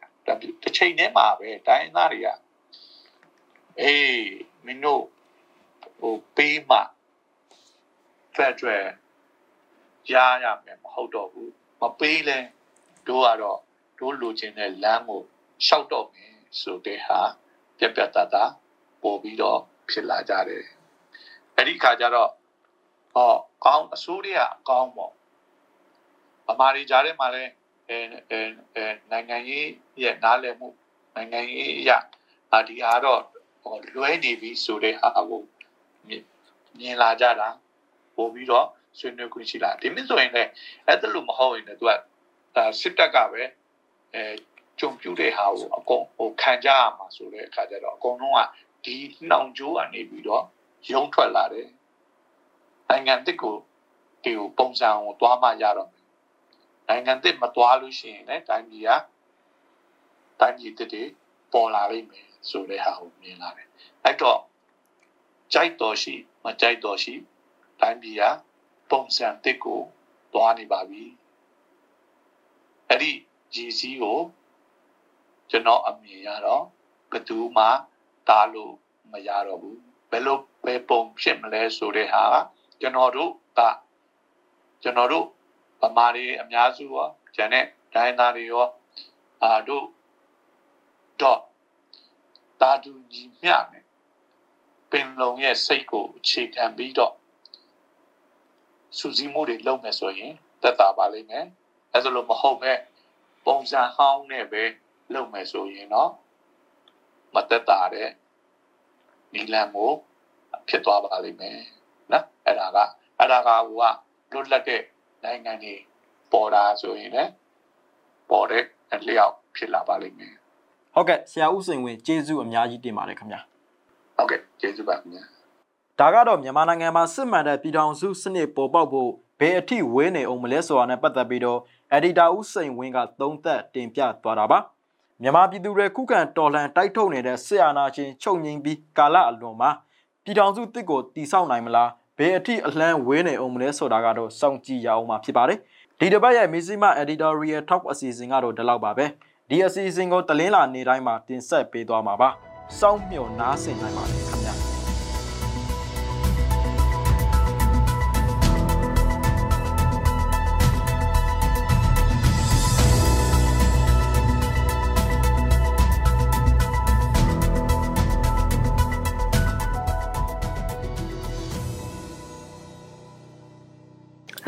Speaker 6: တစ်ချိန်တည်းမှာပဲတိုင်းသားတွေကအေးမင်းတို့ဟိုပေးမှဖက်ဒ ရယ်ရရမယ်မဟုတ်တော့ဘူးမပေးလဲတို့ကတော့တို့လိုချင်တဲ့လမ်းကိုရှောက်တော့မယ်ဆိုတဲ့ဟာပြပြတတပေါ်ပြီးတော့ဖြစ်လာကြတယ်အဲ့ဒီခါကျတော့ဟောကောင်းအစိုးရအကောင်းပေါ့ဗမာတွေကြားထဲမှာလည်းအဲအဲနိုင်ငံရေးရဲ့နားလည်မှုနိုင်ငံရေးရအာဒီဟာတော့လွဲနေပြီဆိုတဲ့ဟာကိုမြင်လာကြတာပို့ပြီးတော့ ဆွေးနွေးခွင့်ရှိလာဒီမြင့်ဆိုရင်လည်းအဲ့ဒါလို့မဟုတ်ရင်လည်းသူကဒါစစ်တပ်ကပဲအဲကြုံပြူတဲ့ဟာကိုအကုန်ဟိုခံကြရမှာဆိုတဲ့အခါကျတော့အကုန်လုံးကဒီနှောင်ကြိုးကနေပြီးတော့ရုံးထွက်လာတယ်နိုင်ငံတစ်ကိုဒီကိုပုံစံကိုတွားမှရတော့မယ်နိုင်ငံတစ်မတွားလို့ရှိရင်လည်းတိုင်းပြည်ကတိုင်းပြည်တစ်တွေပေါ်လာလိမ့်မယ်ဆိုတဲ့ဟာကိုမြင်လာတယ်အဲ့တော့ကြိုက်တော်ရှိမကြိုက်တော်ရှိတိုင်းပြည်က ပုံစံတစ်ကိုတွားနေပါပြီအဲ့ဒီဂျီစီကိုကျွန်တော်အမြင်ရတော့ဘယ်သူမှတားလို့မရတော့ဘူးဘယ်လိုပဲပုံဖြစ်မလဲဆိုတဲ့ဟာကျွန်တော်တို့ကကျွန်တော်တို့ဗမာတွေအများစုရောကျန်တဲ့ဒိုင်းသားတွေရောအာတို့တော့တာတူကြီးမြနဲ့ပင်လုံရဲ့စိတ်ကိုအခြေခံပြီးတော့ စူးစီးမှုတွေလုပ်မယ်ဆိုရင်တက်တာပါလိမ့်မယ်အဲဒါလိုမဟုတ်ပဲပုံစံဟောင်းနဲ့ပဲလုပ်မယ်ဆိုရင်တော့မတက်တာတဲ့နီလန်ကိုဖြစ်သွားပါလိမ့်မယ်နော်အဲ့ဒါကအဲ့ဒါကဟိုကလွတ်လပ်တဲ့နိုင်ငံတွေပေါ်တာဆိုရင်လည်းပေါ်တဲ့အလျောက်ဖြစ်လာပါလိမ့်မယ်
Speaker 1: ဟုတ်ကဲ့ဆရာဦးစိန်ဝင်းကျေးဇူးအများကြီးတင်ပါတယ်ခင်ဗျာ
Speaker 6: ဟုတ်ကဲ့ကျေးဇူးပါခင်ဗျာ
Speaker 1: ဒါကတော့မြန်မာနိုင်ငံမှာစစ်မှန်တဲ့ပြည်ထောင်စုစနစ်ပေါ်ပေါက်ဖို့ဘယ်အထိဝေးနေအောင်မလဲဆိုတာနဲ့ပတ်သက်ပြီးတော့အက်ဒီတာဦးစိန်ဝင်းကသုံးသပ်တင်ပြသွားတာပါမြန်မာပြည်သူတွေခုခံတော်လှန်တိုက်ထုတ်နေတဲ့ဆရာနာရှင်ချုပ်ငိမ့်ပြီးကာလအလွန်မှာပြည်ထောင်စုတစ်ကိုတိဆောက်နိုင်မလားဘယ်အထိအလန်းဝေးနေအောင်မလဲဆိုတာကတော့စောင့်ကြည့်ရအောင်မှာဖြစ်ပါတယ်ဒီတစ်ပတ်ရဲ့မီဇီမာ editorial talk အစီအစဉ်ကတော့ဒီလောက်ပါပဲဒီအစီအစဉ်ကိုတလင်းလာနေတိုင်းမှာတင်ဆက်ပေးသွားမှာပါစောင့်မျှော်နားဆင်နိုင်ပါတယ်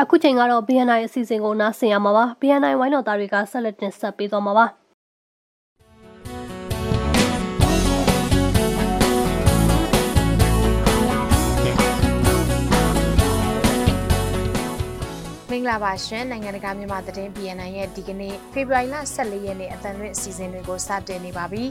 Speaker 2: အခုချိန်ကတော့ BNI အစီအစဉ်ကိုနားဆင်ရမှာပါ BNI ဝိုင်းတော်သားတွေကဆက်လက်တင်ဆက်ပေးသွားမှာပါ
Speaker 7: မင်္ဂလာပါရှင်နိုင်ငံတကာမြန်မာသတင်း BNN ရဲ့ဒီကနေ့ဖေဖော်ဝါရီလ14ရက်နေ့အသံလွှင့်အစီအစဉ်တွေကိုစတင်နေပါပြီ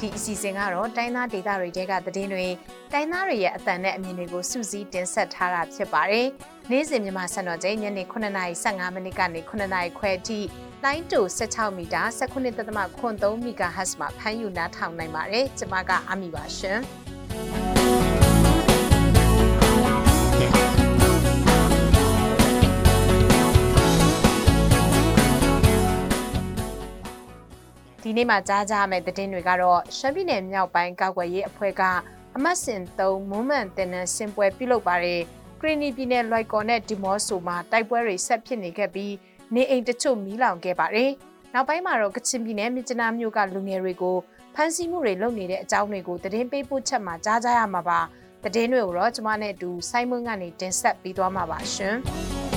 Speaker 7: ဒီအစီအစဉ်ကတော့တိုင်းသားဒေသတွေတဲကသတင်းတွေတိုင်းသားတွေရဲ့အသံနဲ့အမြင်တွေကိုစုစည်းတင်ဆက်ထားတာဖြစ်ပါတယ် နေ့စဉ်မြန်မာစံတော်ချိန်ညနေ9:15မိနစ်ကနေ9:00ခွဲအထိလိုင်းတူ16မီတာ19.3 MHz မှာဖမ်းယူနားထောင်နိုင်ပါတယ်ကျွန်မကအမိပါရှင်ဒီနေ့မှာကြားကြရမယ့်သတင်းတွေကတော့ရှမ်းပြည်နယ်မြောက်ပိုင်းကောက်ွယ်ရေးအဖွဲ့ကအမတ်စင်3မွန်းမန်တင်နန်းစင်ပွဲပြုလုပ်ပါတယ်။ ကရီနီပြည်နယ်လွိုက်ကော်နဲ့ဒီမော့ဆိုမှာတိုက်ပွဲတွေဆက်ဖြစ်နေခဲ့ပြီးနေအိမ်တချို့မီးလောင်ခဲ့ပါတယ်။နောက်ပိုင်းမှာတော့ကချင်ပြည်နယ်မြစ်ကြီးနားမြို့ကလူငယ်တွေကိုဖမ်းဆီးမှုတွေလုပ်နေတဲ့အကြောင်းတွေကိုသတင်းပေးပို့ချက်မှာကြားကြရမှာပါ။သတင်းတွေကိုတော့ကျွန်မနဲ့အတူဆိုင်းမွန်းကနေတင်ဆက်ပေးသွားမှာပါရှင်။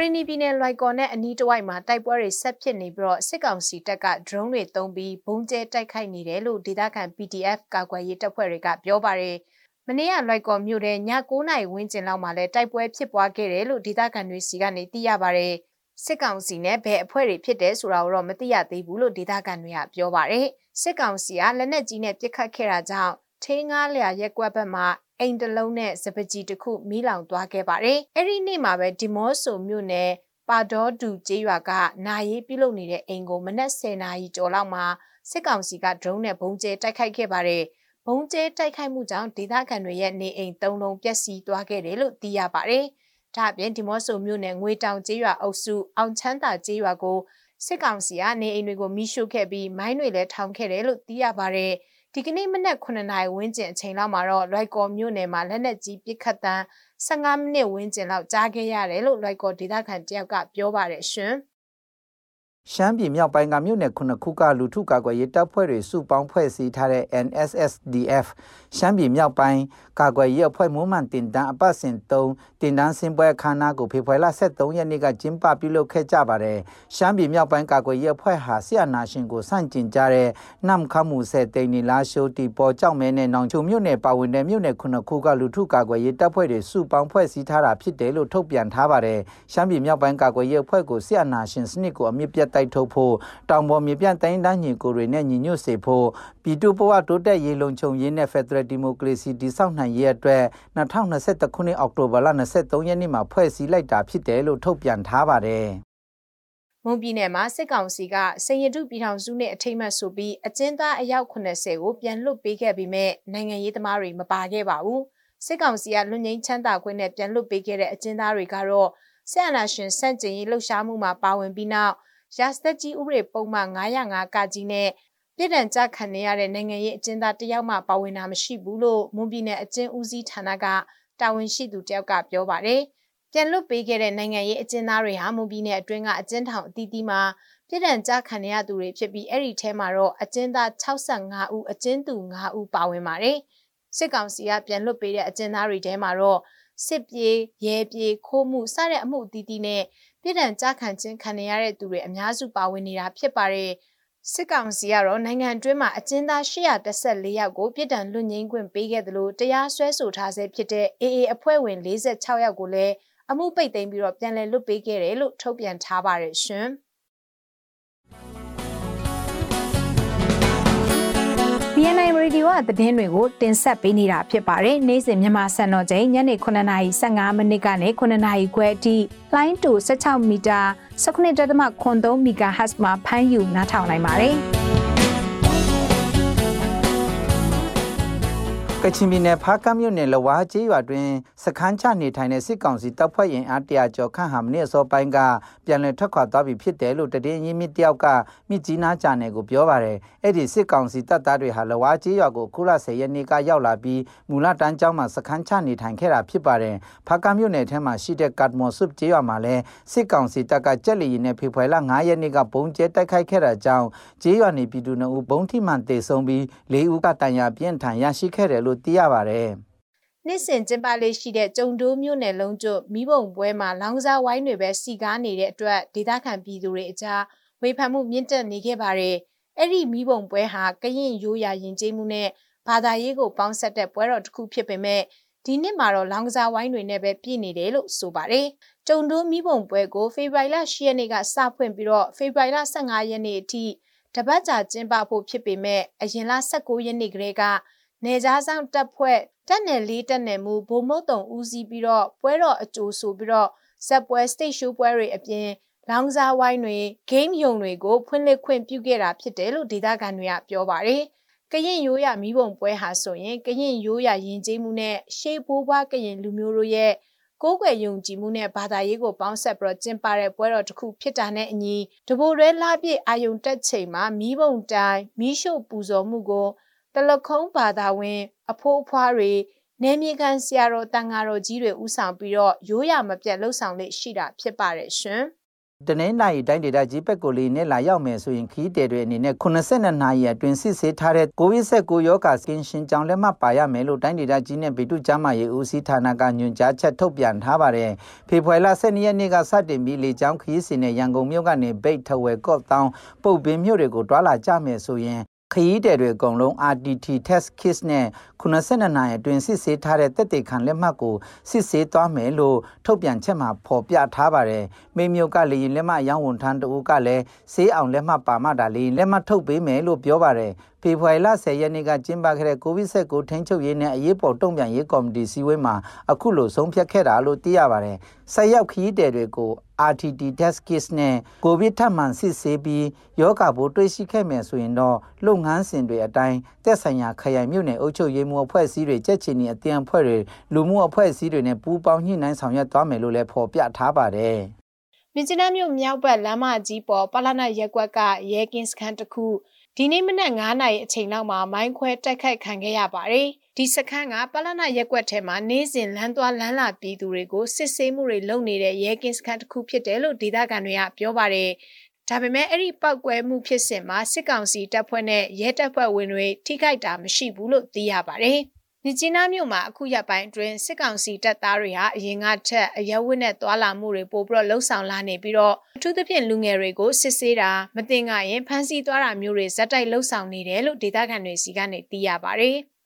Speaker 7: ရီနီပြည်နယ်လွိုက်ကော်နဲ့အနီးတစ်ဝိုက်မှာတိုက်ပွဲတွေဆက်ဖြစ်နေပြီးတော့စစ်ကောင်စီတပ်က drone တွေသုံးပြီးဘုံကျဲတိုက်ခိုက်နေတယ်လို့ဒေသခံ PDF ကာကွယ်ရေးတပ်ဖွဲ့တွေကပြောပါတယ်။မနေ့ကလွိုက်ကော်မြို့ထဲည9:00နာရီဝန်းကျင်လောက်မှာလဲတိုက်ပွဲဖြစ်ပွားခဲ့တယ်လို့ဒေသခံတွေစီကနေသိရပါတယ်။စစ်ကောင်စီနဲ့ဘယ်အဖွဲ့တွေဖြစ်တယ်ဆိုတာကိုတော့မသိရသေးဘူးလို့ဒေသခံတွေကပြောပါတယ်။စစ်ကောင်စီကလက်နက်ကြီးနဲ့ပစ်ခတ်ခဲ့တာကြောင့် ထေးငားလျာရက်ကွက်ဘက်မှာအိမ်တလုံးနဲ့စပကြီးတစ်ခုမီးလောင်သွားခဲ့ပါတယ်။အဲ့ဒီနေ့မှာပဲဒီမော့ဆိုမြို့နယ်ပါဒေါဒူကျေးရွာကနာရေးပြုလုပ်နေတဲ့အိမ်ကိုမနက်10နာရီကျော်လောက်မှာစစ်ကောင်စီက drone နဲ့ဘုံကျဲတိုက်ခိုက်ခဲ့ပါတယ်။ဘုံကျဲတိုက်ခိုက်မှုကြောင့်ဒေသခံတွေရဲ့နေအိမ်၃လုံးပျက်စီးသွားခဲ့တယ်လို့သိရပါတယ်။ဒါ့အပြင်ဒီမော့ဆိုမြို့နယ်ငွေတောင်ကျေးရွာအုပ်စုအောင်ချမ်းသာကျေးရွာကိုစစ်ကောင်စီကနေအိမ်တွေကိုမိရှို့ခဲ့ပြီးမိုင်းတွေလည်းထောင်ခဲ့တယ်လို့သိရပါတယ်။ ဒီကနေ့မနက်9နာရီဝန်းကျင်အချိန်လောက်မှာတော့လွိုက်ကော်မြို့နယ်မှာလက်နက်ကြီးပစ်ခတ်တန်း15မိနစ်ဝန်းကျင်လောက်ကြားခဲ့ရတယ်လို့လွိုက်ကော်ဒေသခံတယောက်ကပြောပါတယ်ရှင်။
Speaker 8: ရှမ်းပြည်မြောက်ပိုင်းကမြို့နယ်ခုနှစ်ခုကလူထုကာကွယ်ရေးတပ်ဖွဲ့တွေစုပေါင်းဖွဲ့စည်းထားတဲ့ NSSDF ရှမ်းပြည်မြောက်ပိုင်းကာကွယ်ရေးအဖွဲ့မွမ်းမံတင်တန်းအပတ်စဉ်3တင်တန်းစင်ပွဲအခမ်းအနားကိုဖေဖော်ဝါရီလ23ရက်နေ့ကကျင်းပပြုလုပ်ခဲ့ကြပါတယ်။ရှမ်းပြည်မြောက်ပိုင်းကာကွယ်ရေးအဖွဲ့ဟာဆီယနာရှင်ကိုစန့်ကျင်ကြတဲ့နမ်ခမှုဆဲတိန်နီလာရှိုတီပေါ်ကြောက်မဲနဲ့နောင်ချုံမြို့နယ်ပါဝင်တဲ့မြို့နယ်ခုနှစ်ခုကလူထုကာကွယ်ရေးတပ်ဖွဲ့တွေစုပေါင်းဖွဲ့စည်းထားတာဖြစ်တယ်လို့ထုတ်ပြန်ထားပါတယ်။ရှမ်းပြည်မြောက်ပိုင်းကာကွယ်ရေးအဖွဲ့ကိုဆီယနာရှင်စနစ်ကိုအမြင့်ပြတ်တိုက်ထုတ်ဖို့တောင်ပေါ်မြေပြန့်တိုင်းတန်းညီကိုတွေနဲ့ညီညွတ်စေဖို့ပြည်သူ့ဘဝတိုးတက်ရေးလုံခြုံရေးနဲ့ Federal Democracy တည်ဆောက်နိုင်ရေးအတွက်2021ခုနှစ်အောက်တိုဘာလ23ရက်နေ့မှာဖွဲ့စည်းလိုက်တာဖြစ်တယ်လို့ထုတ်ပြန်ထားပါတယ်
Speaker 7: မွန်ပြည်နယ်မှာစစ်ကောင်စီကစင်ရတုပြည်ထောင်စုနဲ့အထိမ့်မှတ်ဆိုပြီးအကျဉ်းသားအယောက်80ကိုပြန်လွတ်ပေးခဲ့ပြီးမဲ့နိုင်ငံရေးသမားတွေမပါခဲ့ပါဘူးစစ်ကောင်စီကလွတ်ငင်းချမ်းသာခွင့်နဲ့ပြန်လွတ်ပေးခဲ့တဲ့အကျဉ်းသားတွေကတော့ဆက်အနာရှင်စန့်ကျင်ရေးလှုပ်ရှားမှုမှာပါဝင်ပြီးနောက် ရာစသက်ကြီးဥပဒေပုံမှန်905ကကြီးနဲ့ပြည်တံကြခံနေရတဲ့နိုင်ငံရေးအကျဉ်းသားတယောက်မှပါဝင်တာမရှိဘူးလို့မွန်ပြည်နယ်အကျဉ်းဦးစီးဌာနကတာဝန်ရှိသူတယောက်ကပြောပါတယ်။ပြန်လွတ်ပေးခဲ့တဲ့နိုင်ငံရေးအကျဉ်းသားတွေဟာမွန်ပြည်နယ်အတွင်းကအကျဉ်းထောင်အသီးသီးမှာပြည်တံကြခံရသူတွေဖြစ်ပြီးအဲ့ဒီထဲမှာတော့အကျဉ်းသား65ဦးအကျဉ်းသူ5ဦးပါဝင်ပါတယ်။စစ်ကောင်စီကပြန်လွတ်ပေးတဲ့အကျဉ်းသားတွေထဲမှာတော့စစ်ပြေးရဲပြေးခိုးမှုစတဲ့အမှုအသီးသီးနဲ့ ပြည်တံကြခံခြင်းခံရတဲ့သူတွေအများစုပါဝင်နေတာဖြစ်ပါတယ်စစ်ကောင်စီကတော့နိုင်ငံတွင်းမှာအကျဉ်းသား814ယောက်ကိုပြည်တံလွတ်ငင်းခွင့်ပေးခဲ့တယ်လို့တရားစွဲဆိုထားဆဲဖြစ်တဲ့ AA အဖွဲ့ဝင်46ယောက်ကိုလည်းအမှုပိတ်သိမ်းပြီးတော့ပြန်လည်လွတ်ပေးခဲ့တယ်လို့ထုတ်ပြန်ထားပါတယ်ရှင်။ BNI Radio ကသတင်းတွေကိုတင်ဆက်ပေးနေတာဖြစ်ပါတယ်။နေ့စဉ်မြန်မာစံတော်ချိန်ညနေ9:15မိနစ်ကနေ9:00ခွဲအထိလိုင်းတူ16မီတာ19.3 MHz မှာဖမ်းယူနားထောင်နိုင်ပါတယ်။
Speaker 8: ကချင်ပြည်နယ်ဖားကမ်းမြို့နယ်လဝါကျေးရွာတွင်စခန်းချနေထိုင်တဲ့စစ်ကောင်စီတပ်ဖွဲ့ရင်အားတရာကျော်ခန့်ဟာမနေ့အစောပိုင်းကပြန်လည်ထွက်ခွာသွားပြီဖြစ်တယ်လို့တည်င်းရင်းမြစ်တယောက်ကမြစ်ကြီးနားဂျာနယ်ကိုပြောပါတယ်။အဲ့ဒီစစ်ကောင်စီတပ်သားတွေဟာလဝါကျေးရွာကိုခုလ10ရက်နေ့ကရောက်လာပြီးမူလတန်းကျောင်းမှာစခန်းချနေထိုင်ခဲ့တာဖြစ်ပါတယ်။ဖားကမ်းမြို့နယ်ထဲမှာရှိတဲ့ကတ်မော်ဆုပ်ကျေးရွာမှာလည်းစစ်ကောင်စီတပ်ကကြက်လီရင်နဲ့ဖေဖော်ဝါရီလ9ရက်နေ့ကပုံကျဲတိုက်ခိုက်ခဲ့တာကြောင့်ကျေးရွာနေပြည်သူနှုတ်ဘုံထိမှန်တေဆုံးပြီး၄ဦးကတန်ရာပြင်းထန်ရရှိခဲ့တယ်လို့သိရပါတယ်။
Speaker 7: နှစ်စဉ်ကျင်းပလေးရှိတဲ့ကြုံတိုးမြို့နယ်လုံးကျွတ်မိဘုံပွဲမှာလောင်စာဝိုင်းတွေပဲစီကားနေတဲ့အတွက်ဒေသခံပြည်သူတွေအကြားဝေဖန်မှုမြင့်တက်နေခဲ့ပါတယ်။အဲ့ဒီမိဘုံပွဲဟာကရင်ရိုးရာယဉ်ကျေးမှုနဲ့ဘာသာရေးကိုပေါင်းဆက်တဲ့ပွဲတော်တစ်ခုဖြစ်ပေမဲ့ဒီနှစ်မှာတော့လောင်ကစားဝိုင်းတွေနဲ့ပဲပြည့်နေတယ်လို့ဆိုပါတယ်။ကြုံတိုးမိဘုံပွဲကိုဖေဖော်ဝါရီလ10ရက်နေ့ကစဖွင့်ပြီးတော့ဖေဖော်ဝါရီလ15ရက်နေ့အထိတပတ်ကြာကျင်းပဖို့ဖြစ်ပေမဲ့အရင်လ19ရက်နေ့ကလေးက နေကြားဆောင်တပ်ဖွဲ့တက်နယ်လေးတက်နယ်မှုဘုံမုတ်တုံဦးစီးပြီးတော့ပွဲတော်အကျိုးဆိုပြီးတော့ဇက်ပွဲ stage show ပွဲတွေအပြင်လောင်စာဝိုင်းတွေ game ယုံတွေကိုဖွင့်လှစ်ခွင့်ပြုခဲ့တာဖြစ်တယ်လို့ဒေသခံတွေကပြောပါတယ်။ကရင်ရိုးရမိဘုံပွဲဟာဆိုရင်ကရင်ရိုးရယဉ်ကျေးမှုနဲ့ရှေးဘိုးဘွားကရင်လူမျိုးတို့ရဲ့ကိုးကွယ်ယုံကြည်မှုနဲ့ဘာသာရေးကိုပေါင်းဆက်ပြီးတော့ကျင်းပတဲ့ပွဲတော်တစ်ခုဖြစ်တာနဲ့အညီတဘိုရဲလှပြည့်အာယုံတက်ချိန်မှာမိဘုံတိုင်းမိရှုပူဇော်မှုကို တလခုံးဘာသာဝင် အဖိုးအဖွားတွေနေမြေခံဆရာတော်တန်ဃာတော်ကြီးတွေဥဆောင်ပြီးတော့ရိုးရမပြတ်လှုပ်ဆောင်လေးရှိတာဖြစ်ပါတယ်ရှင်
Speaker 8: တနင်္လာရီတိုင်းဒေသကြီးပက်ကိုလီနဲ့လာရောက်မယ်ဆိုရင်ခီးတယ်တွေအနေနဲ့82နာရီအတွင်းစစ်ဆေးထားတဲ့ကိုဗစ်19ရောဂါကင်းရှင်းကြောင်းလက်မှတ်ပါရမယ်လို့တိုင်းဒေသကြီးနဲ့ဗိတုကျမ်းမာရေးဦးစီးဌာနကညွှန်ကြားချက်ထုတ်ပြန်ထားပါတယ်။ဖေဖော်ဝါရီလ12ရက်နေ့ကစတင်ပြီးလေကြောင်းခရီးစဉ်နဲ့ရန်ကုန်မြို့ကနေဗိတ်ထဝယ်ကော့တောင်းပုတ်ပင်းမြို့တွေကိုတွာလာကြမယ်ဆိုရင် ခရီးတယ်တွေအကုန်လုံး RTT test kit နဲ့ 92နာရီအတွင်းစစ်ဆေးထားတဲ့တက်တေခံလက်မှတ်ကိုစစ်ဆေးသွားမယ်လို့ထုတ်ပြန်ချက်မှာဖော်ပြထားပါတယ်။မိမျိုးကလေရင်လက်မှတ်ရောင်းဝန်ထမ်းတဦးကလည်းဆေးအောင်လက်မှတ်ပါမှဒါလေလက်မှတ်ထုတ်ပေးမယ်လို့ပြောပါတယ်။ဖေဖော်ဝါရီလ10ရက်နေ့ကကျင်းပခဲ့တဲ့ကိုဗစ်19ထိန်းချုပ်ရေးနဲ့အရေးပေါ်တုံ့ပြန်ရေးကော်မတီစည်းဝေးမှာအခုလိုဆုံးဖြတ်ခဲ့တာလို့သိရပါတယ်။ဆက်ရောက်ခရီးတယ်တွေကို RTT test kit နဲ့ကိုဗစ်ထပ်မံစစ်ဆေးပြီးယောဂဘိုးတွေ့ရှိခဲ့မယ်ဆိုရင်တော့လုပ်ငန်းစဉ်တွေအတိုင်းတက်ဆိုင်ရာခရိုင်မြို့နယ်အုပ်ချုပ်ရေးမှုအဖွဲ့အစည်းတွေကြက်ချင်နေအသင်းအဖွဲ့တွေလူမှုအဖွဲ့အစည်းတွေနဲ့ပူးပေါင်းညှိနှိုင်းဆောင်ရွက်သွားမယ်လို့လည်းဖော်ပြထားပါတယ်။
Speaker 7: မြစ်ကြီးနားမြို့မြောက်ဘက်လမ်းမကြီးပေါ်ပလနာရက်ကွက်ကရဲကင်းစခန်းတစ်ခုဒီနေ့မနက်9နာရီအချိန်လောက်မှာမိုင်းခွဲတိုက်ခိုက်ခံခဲ့ရပါတယ်။ဒီစခန်းကပလနာရက်ကွက်ထဲမှာနေ့စဉ်လမ်းသွားလမ်းလာပြည်သူတွေကိုစစ်ဆေးမှုတွေလုပ်နေတဲ့ရဲကင်းစခန်းတစ်ခုဖြစ်တယ်လို့ဒေသခံတွေကပြောပါတယ်။ ဒါပေမဲ့အဲ့ဒီပောက်ကွဲမှုဖြစ်စဉ်မှာစစ်ကောင်စီတပ်ဖွဲ့နဲ့ရဲတပ်ဖွဲ့ဝင်တွေထိခိုက်တာမရှိဘူးလို့သိရပါတယ်။မြကြီးနားမြို့မှာအခုရက်ပိုင်းအတွင်းစစ်ကောင်စီတပ်သားတွေဟာအရင်ကထက်အရက်ဝတ်နဲ့သွာလာမှုတွေပိုပြီးတော့လှုပ်ဆောင်လာနေပြီးတော့အထူးသဖြင့်လူငယ်တွေကိုစစ်ဆေးတာမတင်ကရင်ဖမ်းဆီးသွားတာမျိုးတွေဇက်တိုက်လှုပ်ဆောင်နေတယ်လို့ဒေသခံတွေစီကနေသိရပါတယ်။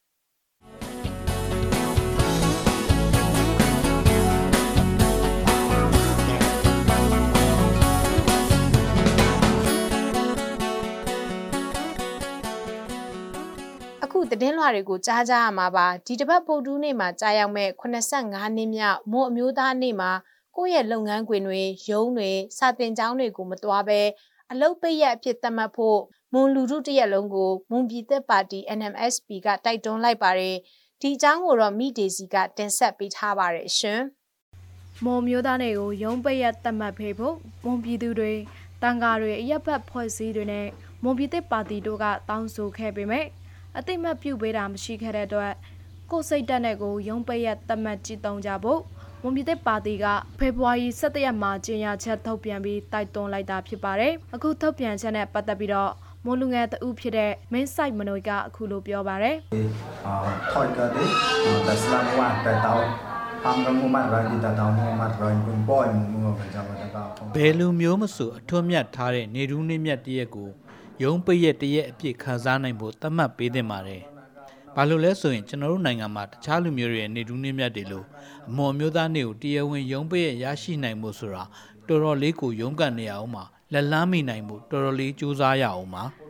Speaker 7: သတင်းလွှာတွေကိုကြားကြရမှာပါဒီတစ်ပတ်ပုတ်တူးနေ့မှာကြားရောက်မဲ့85နှစ်မြောက်မွန်အမျိုးသားနေ့မှာကိုယ့်ရဲ့လုပ်ငန်းခွင်တွေရုံးတွေစာတင်ကျောင်းတွေကိုမတွားဘဲအလုတ်ပိတ်ရက်အဖြစ်သတ်မှတ်ဖို့မွန်လူထုတရက်လုံးကိုမွန်ပြည်သက်ပါတီ NMSP ကတိုက်တွန်းလိုက်ပါတယ်ဒီအကြောင်းကိုတော့မိဒေစီကတင်ဆက်ပေးထားပါတယ်ရှင်
Speaker 9: မွန်မျိုးသားတွေကိုရုံးပိတ်ရက်သတ်မှတ်ဖေးဖို့မွန်ပြည်သူတွေတန်ဃာတွေအရက်ဘတ်ဖွဲ့စည်းတွေနဲ့မွန်ပြည်သက်ပါတီတို့ကတောင်းဆိုခဲ့ပေမဲ့ အသိမှတ်ပြုပေးတာမရှိခဲ့တဲ့အတွက်ကိုစိတ်တက်တဲ့ကိုရုံးပိတ်ရက်သတ်မှတ်ကြည့်တုံးကြဖို့မွန်ပြည်သက်ပါတီကဖေဖော်ဝါရီ17ရက်မှာကြေညာချက်ထုတ်ပြန်ပြီးတိုက်တွန်းလိုက်တာဖြစ်ပါတယ်။အခုထုတ်ပြန်ချက်နဲ့ပတ်သက်ပြီးတော့မွန်လူငယ်တဦးဖြစ်တဲ့မင်းဆိုင်မနွေကအခုလိုပြောပါတယ်။အာထောက်ကတဲ့တက်စလာမဝတ်တဲ့တောင်းအမ်ကမမရိုင်းဒီတောင်းမမရိုင်းကွန်ပေါ်မမကကြပါတက
Speaker 10: ဘယ်လိုမျိုးမဆိုအထွတ်မြတ်ထားတဲ့နေရူးနှင်းမြတ်တရက်ကို ရုံးပိရက်တရက်အပြစ်ခံစားနိုင်ဖို့သတ်မှတ်ပေးသင့်ပါတယ်။ဘာလို့လဲဆိုရင်ကျွန်တော်တို့နိုင်ငံမှာတခြားလူမျိုးတွေရဲ့နေတူးနှင်းမြတ်တွေလို့အမော်မျိုးသားနေကိုတရားဝင်ရုံးပိရက်ရရှိနိုင်မှုဆိုတာတော်တော်လေးကိုရုန်းကန်နေရအောင်ပါလက်လန်းမိနိုင်မှုတော်တော်လေးစူးစမ်းရအောင်ပါ။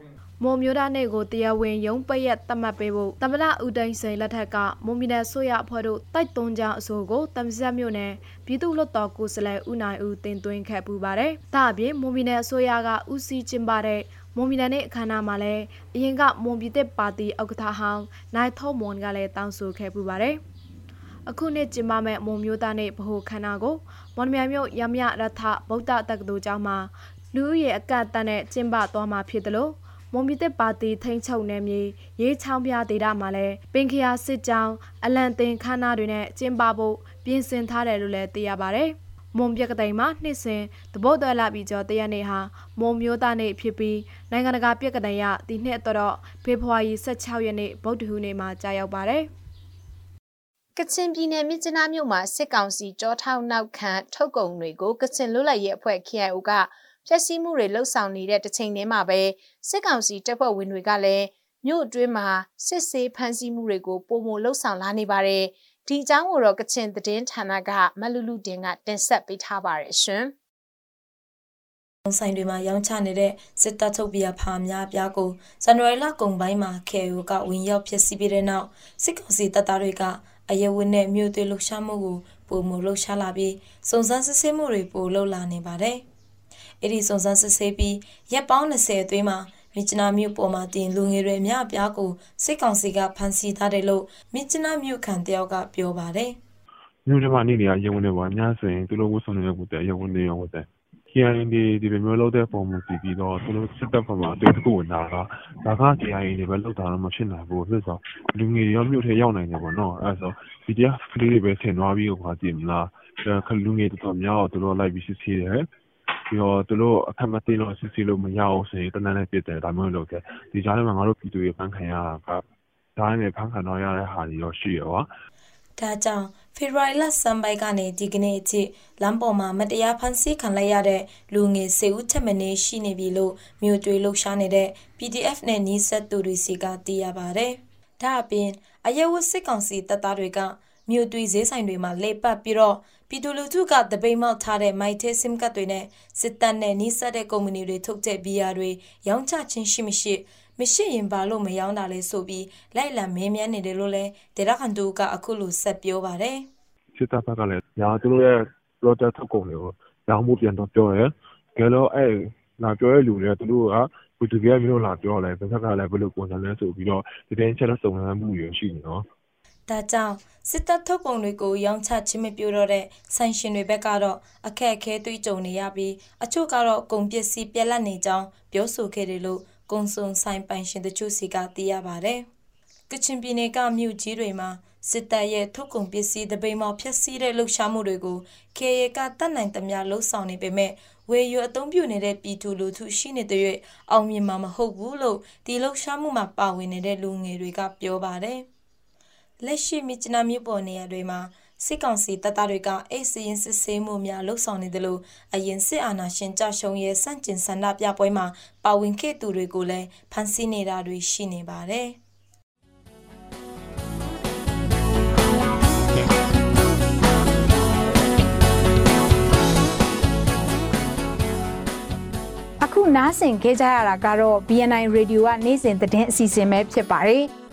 Speaker 9: မွန်မျိုးသားနေ့ကိုတရားဝင်ရုံးပရက်သတ်မှတ်ပေးဖို့သမ္မတဦးသိန်းစိန်လက်ထက်ကမွန်ပြည်နယ်ဆိုရအဖွဲ့တို့တိုက်တွန်းကြောင်းအဆိုကိုတမ္ဆက်မြို့နယ်ပြည်သူ့လွှတ်တော်ကိုယ်စားလှယ်ဦးနိုင်ဦးတင်သွင်းခဲ့ပူပါတယ်။ဒါအပြင်မွန်ပြည်နယ်အစိုးရကဦးစီးကျင်းပတဲ့ မွန်ပြည်နယ်နေ့အခမ်းအနားမှာလည်းအရင်ကမွန်ပြည်သက်ပါတီဥက္ကဋ္ဌဟောင်းနိုင်ထုံမွန်ကလည်းတောင်းဆိုခဲ့ပူပါတယ်။အခုနှစ်ကျင်းပမဲ့မွန်မျိုးသားနေ့ဗဟိုခမ်းနားကိုမွန်မြိုင်မြို့ရမရရထဗုဒ္ဓတက္ကသိုလ်ကျောင်းမှာလူဦးရေအကန့်အသတ်နဲ့ကျင်းပသွားမှာဖြစ်တယ်လို့မွန်ပြည်သက်ပါတီထိန်းချုပ်နယ်မြေရေးချောင်းပြဒေသမှာလည်းပင်ခရာစစ်ကြောင်းအလံတင်ခမ်းနားတွေနဲ့ကျင်းပဖို့ပြင်ဆင်ထားတယ်လို့လည်းသိရပါဗျ။ မွန်ပြကတိန်မှာနှစ်စဉ်တပုတ်တော်လာပြီးကျော်တရက်နေ့ဟာမွန်မျိုးသားနေ့ဖြစ်ပြီးနိုင်ငံတကာပြကတိန်ရဒီနှစ်တော့ဖေဖော်ဝါရီ16ရက်နေ့ဗုဒ္ဓဟူးနေ့မှာကြာရောက်ပါတယ်။
Speaker 7: ကချင်ပြည်နယ်မြစ်ကျနားမြို့မှာစစ်ကောင်စီကြောထောက်နောက်ခံထုတ်ကုန်တွေကိုကချင်လွတ်လပ်ရေးအဖွဲ့ KIO ကဖျက်ဆီးမှုတွေလှုပ်ဆောင်နေတဲ့တစ်ချိန်တည်းမှာပဲစစ်ကောင်စီတပ်ဖွဲ့ဝင်တွေကလည်းမြို့အတွင်းမှာစစ်ဆေးဖမ်းဆီးမှုတွေကိုပုံမလှုပ်ဆောင်လာနေပါတယ်။ ဒီအကြောင်းကိုတော့ကချင်သတင်းဌာနကမလူလူတင်ကတင်ဆက်ပေးထားပါတယ်ရှင်။
Speaker 11: ဆိုင်တွေမှာရောင်းချနေတဲ့စစ်တပ်ထုတ်ပြဖာများပြားကိုဇန်နဝါရီလကုန်ပိုင်းမှာ KO ကဝင်ရောက်ဖျက်ဆီးပြီးတဲ့နောက်စစ်ကောင်စီတပ်သားတွေကအယဝင်းနဲ့မြို့သွေးလှုပ်ရှားမှုကိုပုံမလှုပ်ရှားလာပြီးစုံစမ်းစစ်ဆေးမှုတွေပိုလှုပ်လာနေပါတယ်။အဲ့ဒီစုံစမ်းစစ်ဆေးပြီးရက်ပေါင်း20အတွင်းမှာ မြစ်ကျနာမြို့ပေါ်မှာတင်လူငယ်တွေအများအပြားကိုစစ်ကောင်စီကဖမ်းဆီးထားတယ်လို့မြစ်ကျနာမြို့ခံတယောက်ကပြောပါတယ်။
Speaker 12: မြို့ထဲမှာနေနေရရုံဝင်တွေပါအများဆိုရင်သူတို့ဝတ်ဆောင်နေတဲ့ကိုတဲ့ရုံဝင်တွေရောဝတ်တဲ့ KIA ဒီဒီလိုမျိုးလုပ်တဲ့ပုံမှန်စီပြီးတော့သူတို့စစ်တပ်ဘက်မှာအတွေ့အကြုံဝင်တာကဒါက KIA တွေပဲလုပ်တာတော့မဖြစ်နိုင်ဘူးလို့ဆိုလူငယ်တွေရောမြို့ထဲရောက်နိုင်တယ်ပေါ့နော်အဲဆိုဒီတရားကလေးတွေပဲဆင်သွားပြီးတော့ကြည့်မလားခလူငယ်တော်တော်များတော့သူတို့လိုက်ပြီးစစ်ဆေးတယ် ပြီးတော့သူတို့အခက်မသိလို့စစ်ဆေးလို့မရအောင်ဆိုရင်တနက်နဲ့ပြစ်တယ်ဒါမျိုးလုပ်တယ်ဒီကြားထဲမှာငါတို့ပြည်သူတွေဖန်ခံရတာကဒါနဲ့ဖန်ခံတော့ရတဲ့ဟာတွေရောရှိရော
Speaker 11: ဒါကြောင့်ဖေဖော်ဝါရီလစံပိုက်ကနေဒီကနေ့အထိလမ်းပေါ်မှာမတရားဖမ်းဆီးခံလိုက်ရတဲ့လူငယ်စေဦးထက်မနေရှိနေပြီလို့မြို့တွေလှုပ်ရှားနေတဲ့ PDF နဲ့နီးစပ်သူတွေစီကသိရပါဗျ။ဒါအပြင်အယဝစစ်ကောင်စီတပ်သားတွေက မြို့သွေးဈေးဆိုင်တွေမှာလေပတ်ပြီးတော့ပြည်သူလူထုကတပိတ်မောက်ထားတဲ့မိုက်သေးစင်ကတ်တွေနဲ့စစ်တပ်နဲ့နှိစက်တဲ့ကုမ္ပဏီတွေထုတ်တဲ့ဘီယာတွေရောင်းချခြင်းရှိမရှိမရှိရင်ဘာလို့မရောင်းတာလဲဆိုပြီးလိုက်လံမင်းမြန်းနေတယ်လို့လဲဒေတာခန်တူကအခုလိုဆက်ပြောပါတယ်
Speaker 12: စစ်တပ်ဘက်ကလည်းညာသူတို့ရဲ့ product ထုတ်ကုန်တွေကိုရောင်းမှုပြန်တော့ပြောရဲကဲလို့အဲ့လာပြောရလူတွေကသူတို့ကဘယ်သူကမျိုးလာပြောလဲဘယ်ဘက်ကလည်းဘယ်လိုပုံစံလဲဆိုပြီးတော့ဒီတိုင်းချက်တော့စုံစမ်းမှုရရှိနေနော်
Speaker 11: ဒါကြောင့်စစ်တပ်ထုတ်ကုန်တွေကိုရောင်းချခြင်းမပြုတော့တဲ့ဆိုင်ရှင်တွေဘက်ကတော့အခက်အခဲတွေ့ကြုံနေရပြီးအချို့ကတော့ကုန်ပစ္စည်းပြက်လက်နေကြောင်းပြောဆိုခဲ့တယ်လို့ကုံစုံဆိုင်ပိုင်ရှင်တို့စီကသိရပါဗျ။ကချင်ပြည်နယ်ကမြို့ကြီးတွေမှာစစ်တပ်ရဲ့ထုတ်ကုန်ပစ္စည်းတပိမောက်ဖျက်ဆီးတဲ့လှုပ်ရှားမှုတွေကို KA ကတတ်နိုင်သမျှလှုပ်ဆောင်နေပေမဲ့ဝေယူအသုံးပြုနေတဲ့ပြည်သူလူထုရှိနေတဲ့၍အောင်မြင်မှာမဟုတ်ဘူးလို့ဒီလှုပ်ရှားမှုမှာပါဝင်နေတဲ့လူငယ်တွေကပြောပါတယ်။ လက်ရှိမြစ်ကျနာမြို့ပေါ်နေရာတွေမှာစစ်ကောင်စီတပ်သားတွေကအိတ်စရင်စစ်ဆေးမှုများလှုပ်ဆောင်နေတယ်လို့အရင်စစ်အာဏာရှင်ကြရှုံရဲ့စန့်ကျင်ဆန္ဒပြပွဲမှာပါဝင်ခဲ့သူတွေကိုလည်းဖမ်းဆီးနေတာတွေရှိနေပါတယ်
Speaker 7: အခုနားဆင်ခဲ့ကြရတာကတော့ BNI Radio ကနေ့စဉ်သတင်းအစီအစဉ်ပဲဖြစ်ပါတယ်။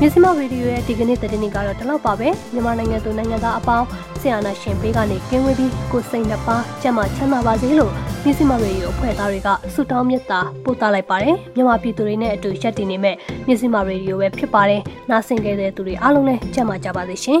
Speaker 2: မြစီမရေဒီယိုရဲ့ဒီကနေ့သတင်းတွေကတော့ဒီလောက်ပါပဲမြန်မာနိုင်ငံသူနိုင်ငံသားအပေါင်းဆရာနာရှင်ပေးကနေကင်းဝေးပြီးကိုစိတ်နှပါကျန်းမာချမ်းသာပါစေလို့မြစီမရေဒီယိုအဖွဲ့သားတွေကဆုတောင်းမေတ္တာပို့သလိုက်ပါတယ်မြန်မာပြည်သူတွေနဲ့အတူရက်တည်နေမဲ့မြစီမရေဒီယိုပဲဖြစ်ပါတယ်နားဆင်ကြတဲ့သူတွေအားလုံးလည်းကျန်းမာကြပါစေရှင်